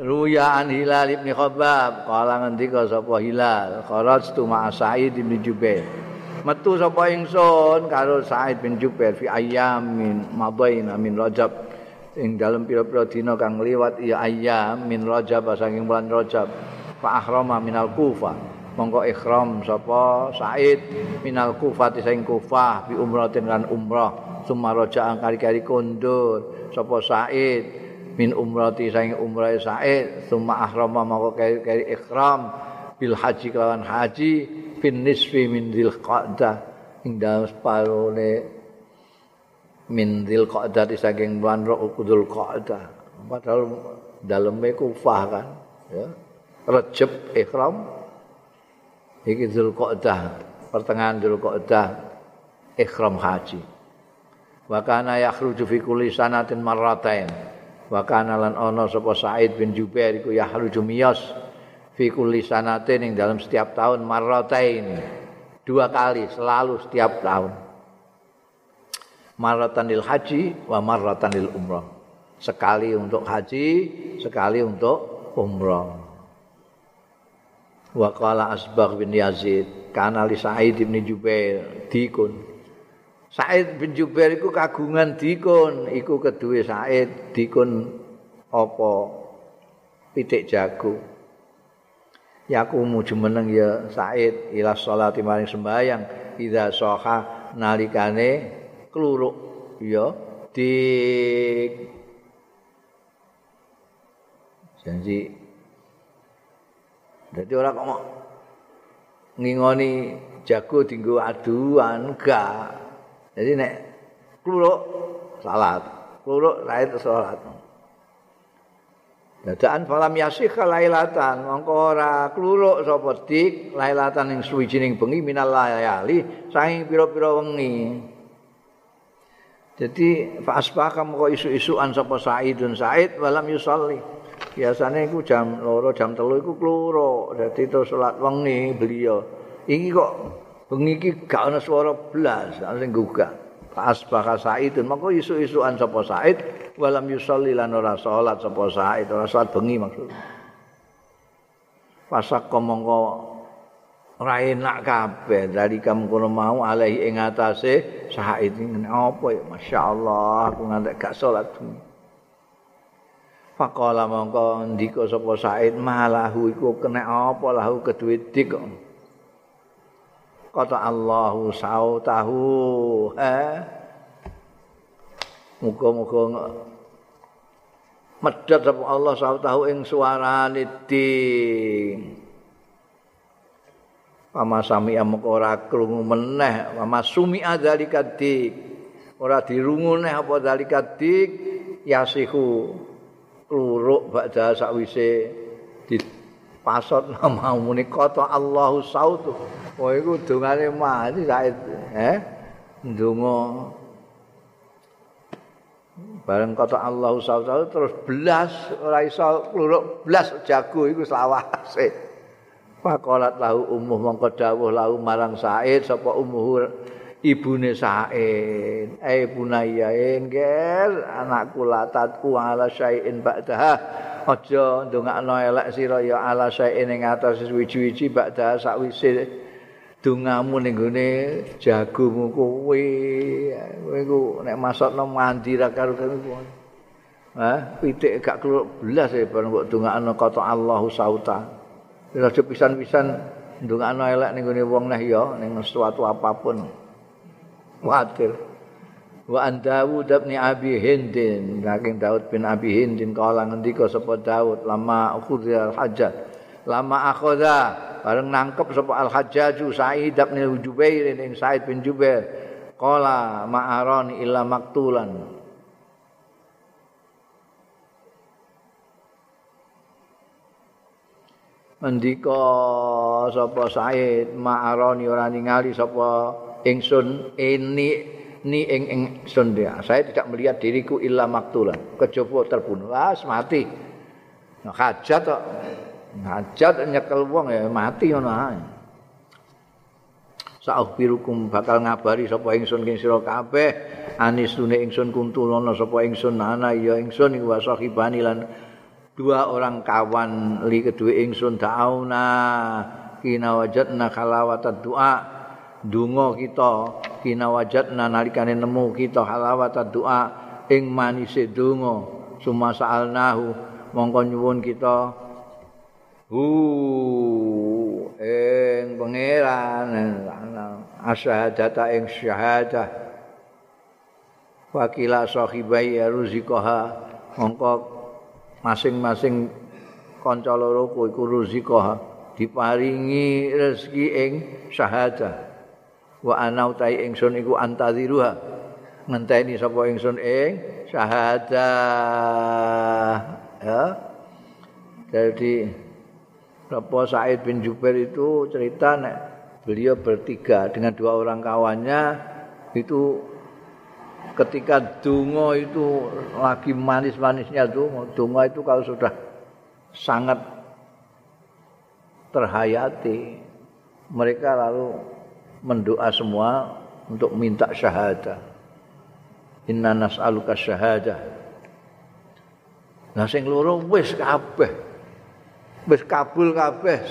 Ruya an Hilal bin Khabbab. Kala ngendika sapa Hilal? Kharaj tu ma Sa'id bin Jubair. Metu sapa ingsun karo Sa'id bin Jubair fi ayyamin madaina min Rajab. Ing dalem pira-pira dina kang liwat ya ayyam min Rajab saking bulan Rajab. Fa ahrama minal Kufah. mongko ikhram sapa Said minal Kufah sing Kufah bi umratin lan umrah. Sumaraja kari-kari kondur sapa Said min umrati sing umrah Said. Summa ahrama mongko kari-kari ikhram bil haji kelawan haji fin nisfi min dzil qa'dah ing dalem separone min dzil qa'dah saking bulan Rukudul Qa'dah. Padahal daleme Kufah kan ya. Rejab ikhram iki Zulqa'dah pertengahan Zulqa'dah ikhram haji. Wa kana yakhruju fi kulli sanatin marratain wa kana lan ana sapa Said bin Jubair iku yakhruju miyas fi kulli sanatin ing dalam setiap tahun marratain dua kali selalu setiap tahun. Marratanil haji wa marratanil umrah. Sekali untuk haji sekali untuk umrah. Wa qala asbagh bin yazid kana li sa'id bin jubair dikun. Sa'id bin jubair iku kagungan dikun. Iku keduwe sa'id dikun apa? Pitik jago yakumu jumeneng ya Said ila sholati maring sembayang idza soha nalikane kluruk ya di janji. Jadi orang kok ngingoni jago tinggu aduan enggak. Jadi nek kluruk salat. Kluruk Said salat Dadaan falam yasih lailatan mongko ora kluruk sapa dik lailatan ing suwijining bengi minal layali saking pira-pira wengi. Jadi fa asbaha mongko isu-isuan sapa Saidun Said walam yusalli. Biasane iku jam loro jam telu iku kluruk. Dadi terus salat wengi beliau. Iki kok bengi iki gak ana swara blas, sing gugah. asbaha saidun maka isu-isuan sapa said walam yusolli lan ora salat sapa said ora salat bengi maksud pasak mongko ora enak kabeh dari kamu kono mau alaihi ing atase said ngene apa ya? Masyaallah aku ngantek gak salat Faqala mongko ndika sapa Said malahu iku kena apa? Lahu kedue dik kata Allahu sautahu eh muga-muga medhot sapa Allah sautahu ing suarane di Pama sami amuk ora krungu meneh, pama sumi adzalika dik. Ora dirungu neh apa dzalika dik yasihu kluruk badha sakwise dipasot mau muni kata Allahu sautu. Oh iku dongane mati said eh ndonga bareng kata Allah SAW terus belas ora iso kluruk belas jago iku selawase. Pakolat lahu umuh mongko dawuh lahu marang Said sapa umuh ibune Said. Eh bunaya engger anakku latatku ala syai'in ba'daha aja ndongakno elek sira ya ala syai'in ing atas wiji-wiji ba'daha sakwise dongamu ning gone jagomu kowe kowe iku nek masakno mandi ra karo kowe ha pitik gak keluk belas e bareng kok dongakno kata Allahu sauta. Aja pisan-pisan ndongakno elek ning gone wong neh ya ning sesuatu apapun. Kuatir wa an Dawud bin Abi Hindin. Saking Daud bin Abi Hindin kala ngendika sapa Daud lama khudhal hajat lama akhadha bareng nangkep sapa Al Hajjaju Sa'id bin Jubair ing Sa'id bin Jubair qala ma'aron illa maktulan Mendika sapa Said ma'aroni ora ningali sapa ingsun ini ni ing ingsun dia. Saya tidak melihat diriku illa maktulan, kejaba terbunuh. Mati. Nah, hajat kok. Hajat nyekel wong ya mati ngono ae. Sa'ubirukum bakal ngabari sapa ingsun ing sira kabeh. Anisune ingsun kuntulana sapa ingsun ana ya ingsun iku wasahibani lan dua orang kawan li kedue ingsun dauna kina wajadna kalawata doa donga kita kina wajadna nalikane nemu kita halawata doa ing manise donga sumasa alnahu mongko nyuwun kita hu ing pangeran asyhadata ing syahadah wakila sahibai ruzikaha mongko masing-masing kanca loro iku ruzikaha diparingi rezeki ing syahadah wa ana utai ingsun iku antaziruha ngenteni sapa ingsun ing syahadah ya jadi Bapak Said bin Jubair itu cerita nek beliau bertiga dengan dua orang kawannya itu ketika dungo itu lagi manis-manisnya dungo, dungo itu kalau sudah sangat terhayati mereka lalu mendoa semua untuk minta syahadah. Inna nas'aluka syahadah. Nah sing loro wis kabeh wis kabul kabeh.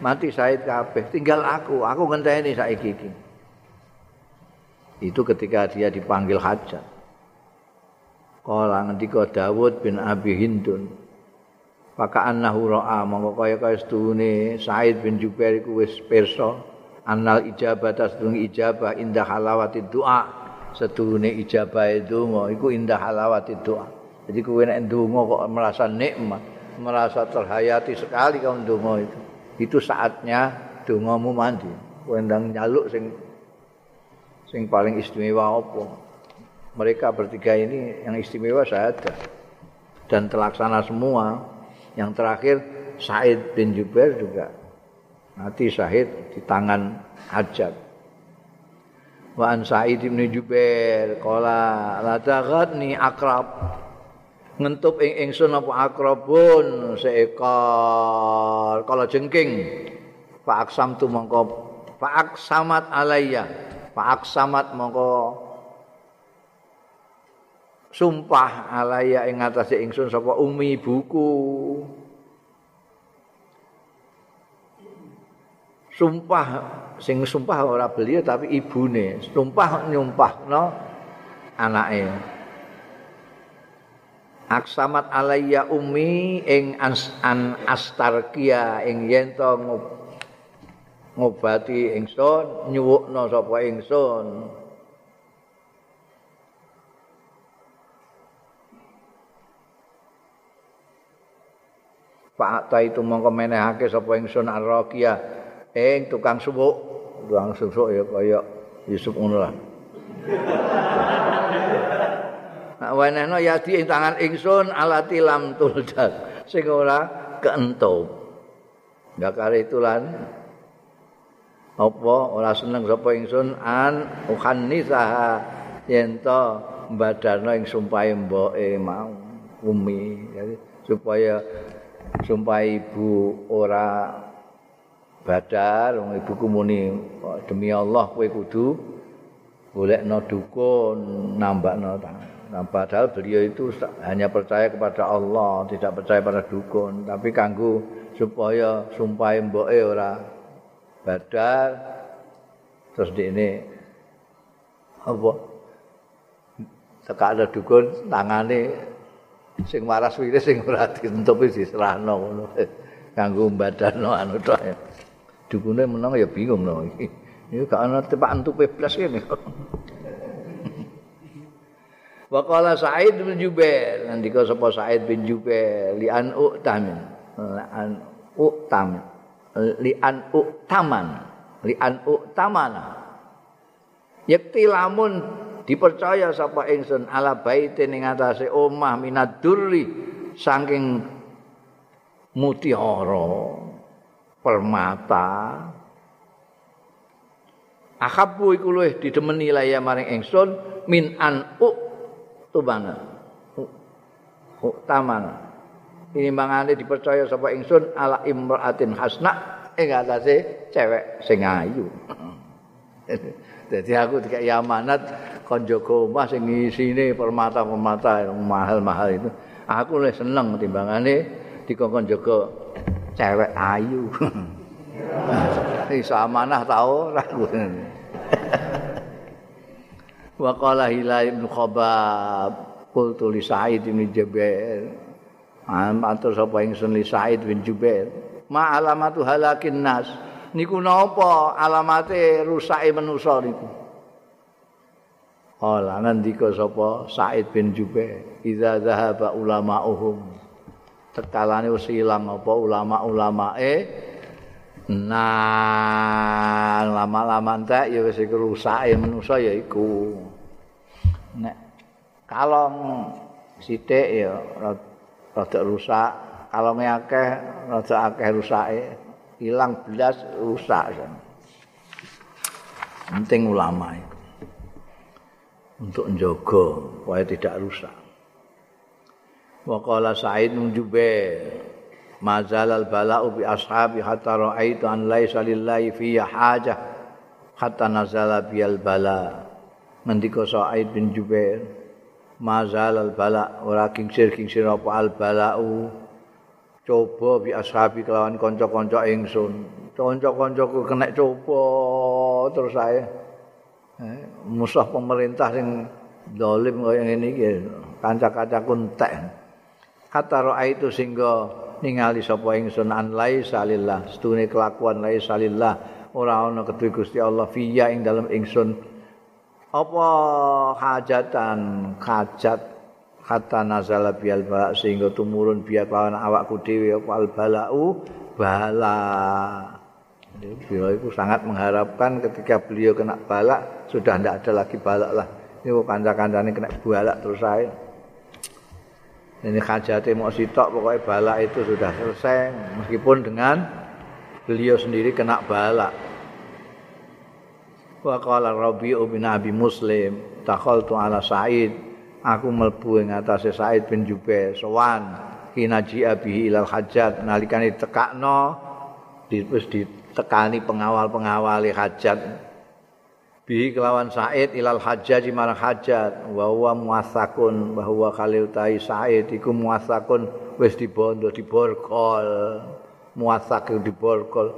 Mati Said kabeh. Tinggal aku. Aku ngenteni saiki iki. Itu ketika dia dipanggil hajat. Kala ngendika Dawud bin Abi Hindun Maka annahu ra'a. Mongko kaya-kaya sedune Said bin Jubair iku wis pirsa annal ijabah sedune ijabah indah halawati doa sedune ijabah donga iku indah halawati doa jadi kowe nek ndonga kok merasa nikmat merasa terhayati sekali kau ndonga itu. Itu saatnya dongamu mandi. Kowe ndang nyaluk sing sing paling istimewa apa? Mereka bertiga ini yang istimewa saya ada dan terlaksana semua. Yang terakhir Said bin Jubair juga. Mati syahid di tangan Hajjat. Wa Said bin Jubair qala la taghatni akrab ngentup ing ingsun apa akrabun seekor kala jengking. Fa aksam tu mongko fa aksamat alayya fa aksamat mongko sumpah alaya ing atase ingsun sapa umi buku. Sumpah sing sumpah ora beliau tapi ibune. Sumpah nyumpahno anake aksamat alayya umi ing an astarkia ing yen to ngobati ingsun nyuwukno sapa ingsun. Pak ta itu mongko menehake sapa ingsun arraqiya ing tukang suwuk. Tukang suwuk ya kaya Yusuf ngono lah wenehno ya di tangan ingsun alati lam tuldak. Sing ora keentup. Ya kare itu lan apa ora seneng sapa ingsun? An ukhannisaha yen to mbadana ing sumpahe mboke mau umi. Supaya sumpah ibu ora badar wong ibu kumuni demi Allah kowe kudu golekno dukun nambahno nah, padahal beliau itu hanya percaya kepada Allah tidak percaya pada dukun. Tapi kanggo supaya sumpah mboke ora badar terus di ini apa? Sekali dukun tangane sing waras wire sing ora dientup wis diserahno ngono. Kanggo mbadano anu tok. Dukune menang ya bingung no. Iki gak ana tepak entupe blas kene Wa qala Sa'id bin Jubair. Nandika sapa Sa'id bin Jubair li an utamin. An utam li an utaman. Li an utamana. Yakti lamun dipercaya sapa ingsun ala baite ning atase omah minad durri saking mutiara permata. Akhabu iku luwih didemeni laya maring ingsun min an u tubana utaman ini mangane dipercaya sapa ingsun ala imraatin hasna ing atase cewek sing ayu Jadi aku dikai amanat kon jaga omah sing isine permata-permata mahal-mahal itu. Aku lebih seneng timbangane dikon jaga cewek ayu. Iso amanah ta ora. Wa qala Hilal bin Khabab qultu li Sa'id bin Jubair. Am atur sapa ingsun li Sa'id bin Jubair. Ma alamatu halakin nas. niku napa alamate rusake manusa niku Kala ngendika sapa Said bin Jubair idza zahaba ulama'uhum tekalane wis ilang apa ulama-ulamae nah lama-lama entek ya wis rusake manusa ya iku. Nek kalong sithik ya rada rusak kalonge akeh rada akeh rusake hilang belas rusak penting ulama itu untuk menjaga supaya tidak rusak. Wa qala sa'id jubair mazal al bala'u bi ashabi hatta ra'aitu an laisa lillahi fi hajah hatta nazala bi al bala. Ngendika sa'id bin jubair mazal al bala ora kingsir kingsir apa al bala'u coba bi ashabi kelawan kanca-kanca ingsun. Kanca-kancaku kena coba terus saya eh, musuh pemerintah sing dolim kaya ngene iki kanca-kancaku entek. Kata roa itu sehingga ningali sapa ingsun an lai salillah stune kelakuan lai salillah ora ana kedue Gusti Allah fiya ing dalem ingsun apa hajatan hajat hatta nazala bial bala sehingga tumurun biya lawan awakku dhewe apa al balau bala Beliau itu sangat mengharapkan ketika beliau kena balak sudah tidak ada lagi balak lah. Ini kanca-kancane kena balak terus saya. Ini hajatnya mau sitok pokoknya balak itu sudah selesai. Meskipun dengan beliau sendiri kena balak. Wa qala Rabi'u bin Abi Muslim, takhaltu ala Sa'id, aku mlebu ing atase Sa'id bin Jubair sowan. Kinaji abi ilal hajat. Nalikane tekakno wis ditekani pengawal-pengawali hajat bi kelawan Sa'id ilal hajat marang hajat wa huwa muasakun bahwa khalil tai Sa'id. Iku muasakun wis dibondo diborgol. Muasak diborgol.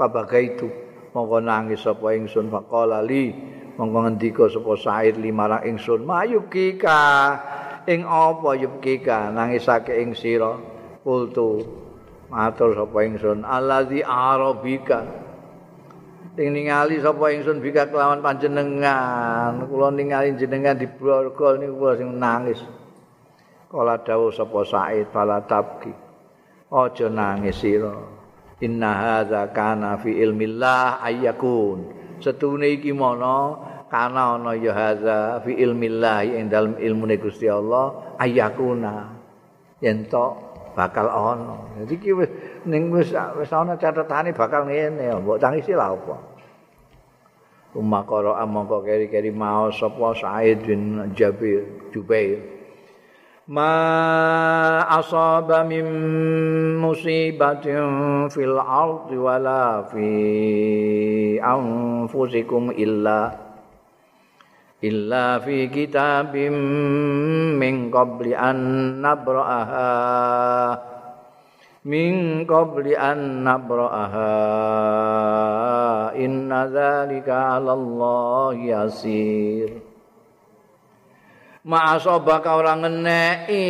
Apa itu? Mongko nangis sapa ingsun faqala li. Mongko ngendika sapa Said limarang ingsun mayukika ing apa yukika nangisake ing sira. Kultu matur sapa ingsun allazi arabika ing ningali sapa ingsun bika kelawan panjenengan. Kula ningali jenengan di borgol niku kula sing nangis. Kala dawuh sapa Said fala tabki aja nangis sira. Inna hadza kana fi ilmillah ayyakun. Setune iki mono kana ana ya hadza fi ilmillah ing dalem ilmune Gusti Allah ayyakuna. Yen bakal ana. Dadi iki wis ning wis wis ana bakal ngene mbok tangisi lha apa Umma Umakoro amongko ah, keri-keri mau sapa Said bin Jabir Jubair. Ma asaba min musibatin fil ardi wala fi anfusikum illa illa fi kitabim min qabli an nabra'aha min qabli an nabraha inna dzalika 'ala Allah yasir. Ma'asaba ka ora ngeneki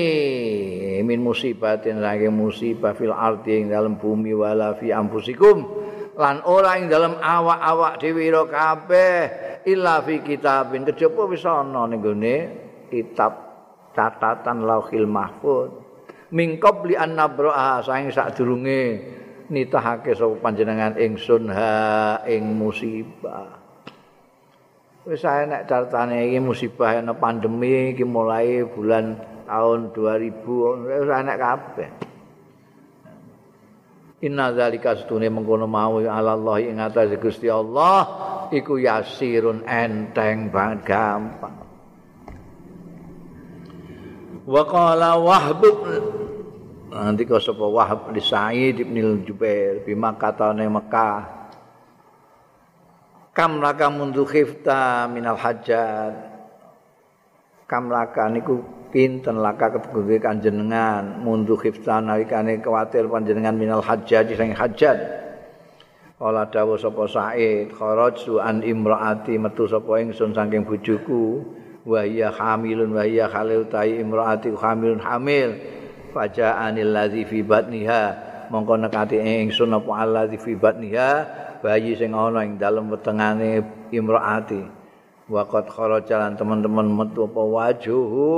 min musibatin lagi musibah fil ardi ing dalem bumi wala fi anfusikum. Lan ora ing dalem awak-awak dhewe kabeh illa fi kitabin. Kecepo wis ana ning kitab catatan lauhil mahfud. Min qabli an nabraha saking sadurunge nitahake sapa panjenengan ingsun ha ing musibah wis saya nek cartane iki musibah ana pandemi iki mulai bulan tahun 2000 wis enak kabeh Inna zalika stune mengkono mau ala Allah ing atase Gusti Allah iku yasirun enteng banget gampang. Wa qala Wahb. Nanti kau sapa Wahb di Sa'id bin Jubair bima katane Mekah. Kam laka mundu khifta minal hajat kam laka niku pinten laka ketuge kanjenengan mundu khifta nalikane kuwatir panjenengan minal hajat sing hajat Kala dawuh sapa Said kharaju an imraati metu sapa ingsun saking bojoku wa hiya hamilun wa hiya khalil tai imraati hamilun hamil. Fajaanil ladzi fi batniha. Mongko nekati ingsun apa allazi fi batniha. Bayi sing ana ing dalem wetengane imraati. Waqat kharaja lan teman-teman metu apa wajuhu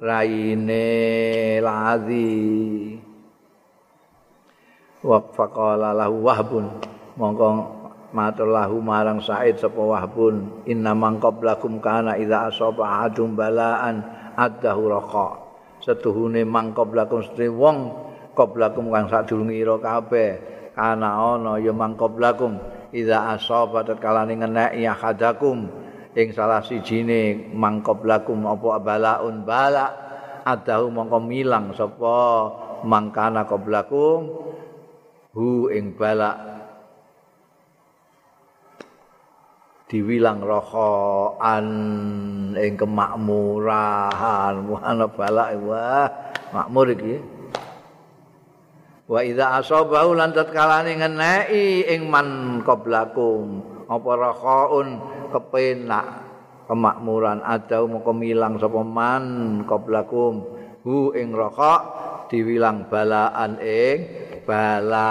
raine ladzi. Wa faqala lahu wahbun mongko matur lahu marang Said sapa wahbun inna man qablakum kana idza asaba adum balaan addahu raqa. Setuhune man qablakum wong qablakum kang sadurunge ira kabeh kana ana ya mangkoblakum idza asaba tatkalane ngeneki ahadakum. Ing salah sijine mangkoblakum apa balaun bala adahu mongko milang sapa mangkana qablakum hu ing bala diwilang rohoan ing kemakmurahan ana bala wah makmur iki. Wa idza asabahu lan tatkalane ngeneki ing man qablakum apa rakhaun kepenak kemakmuran. Ada moko milang sapa man qablakum hu ing rokok diwilang balaan ing bala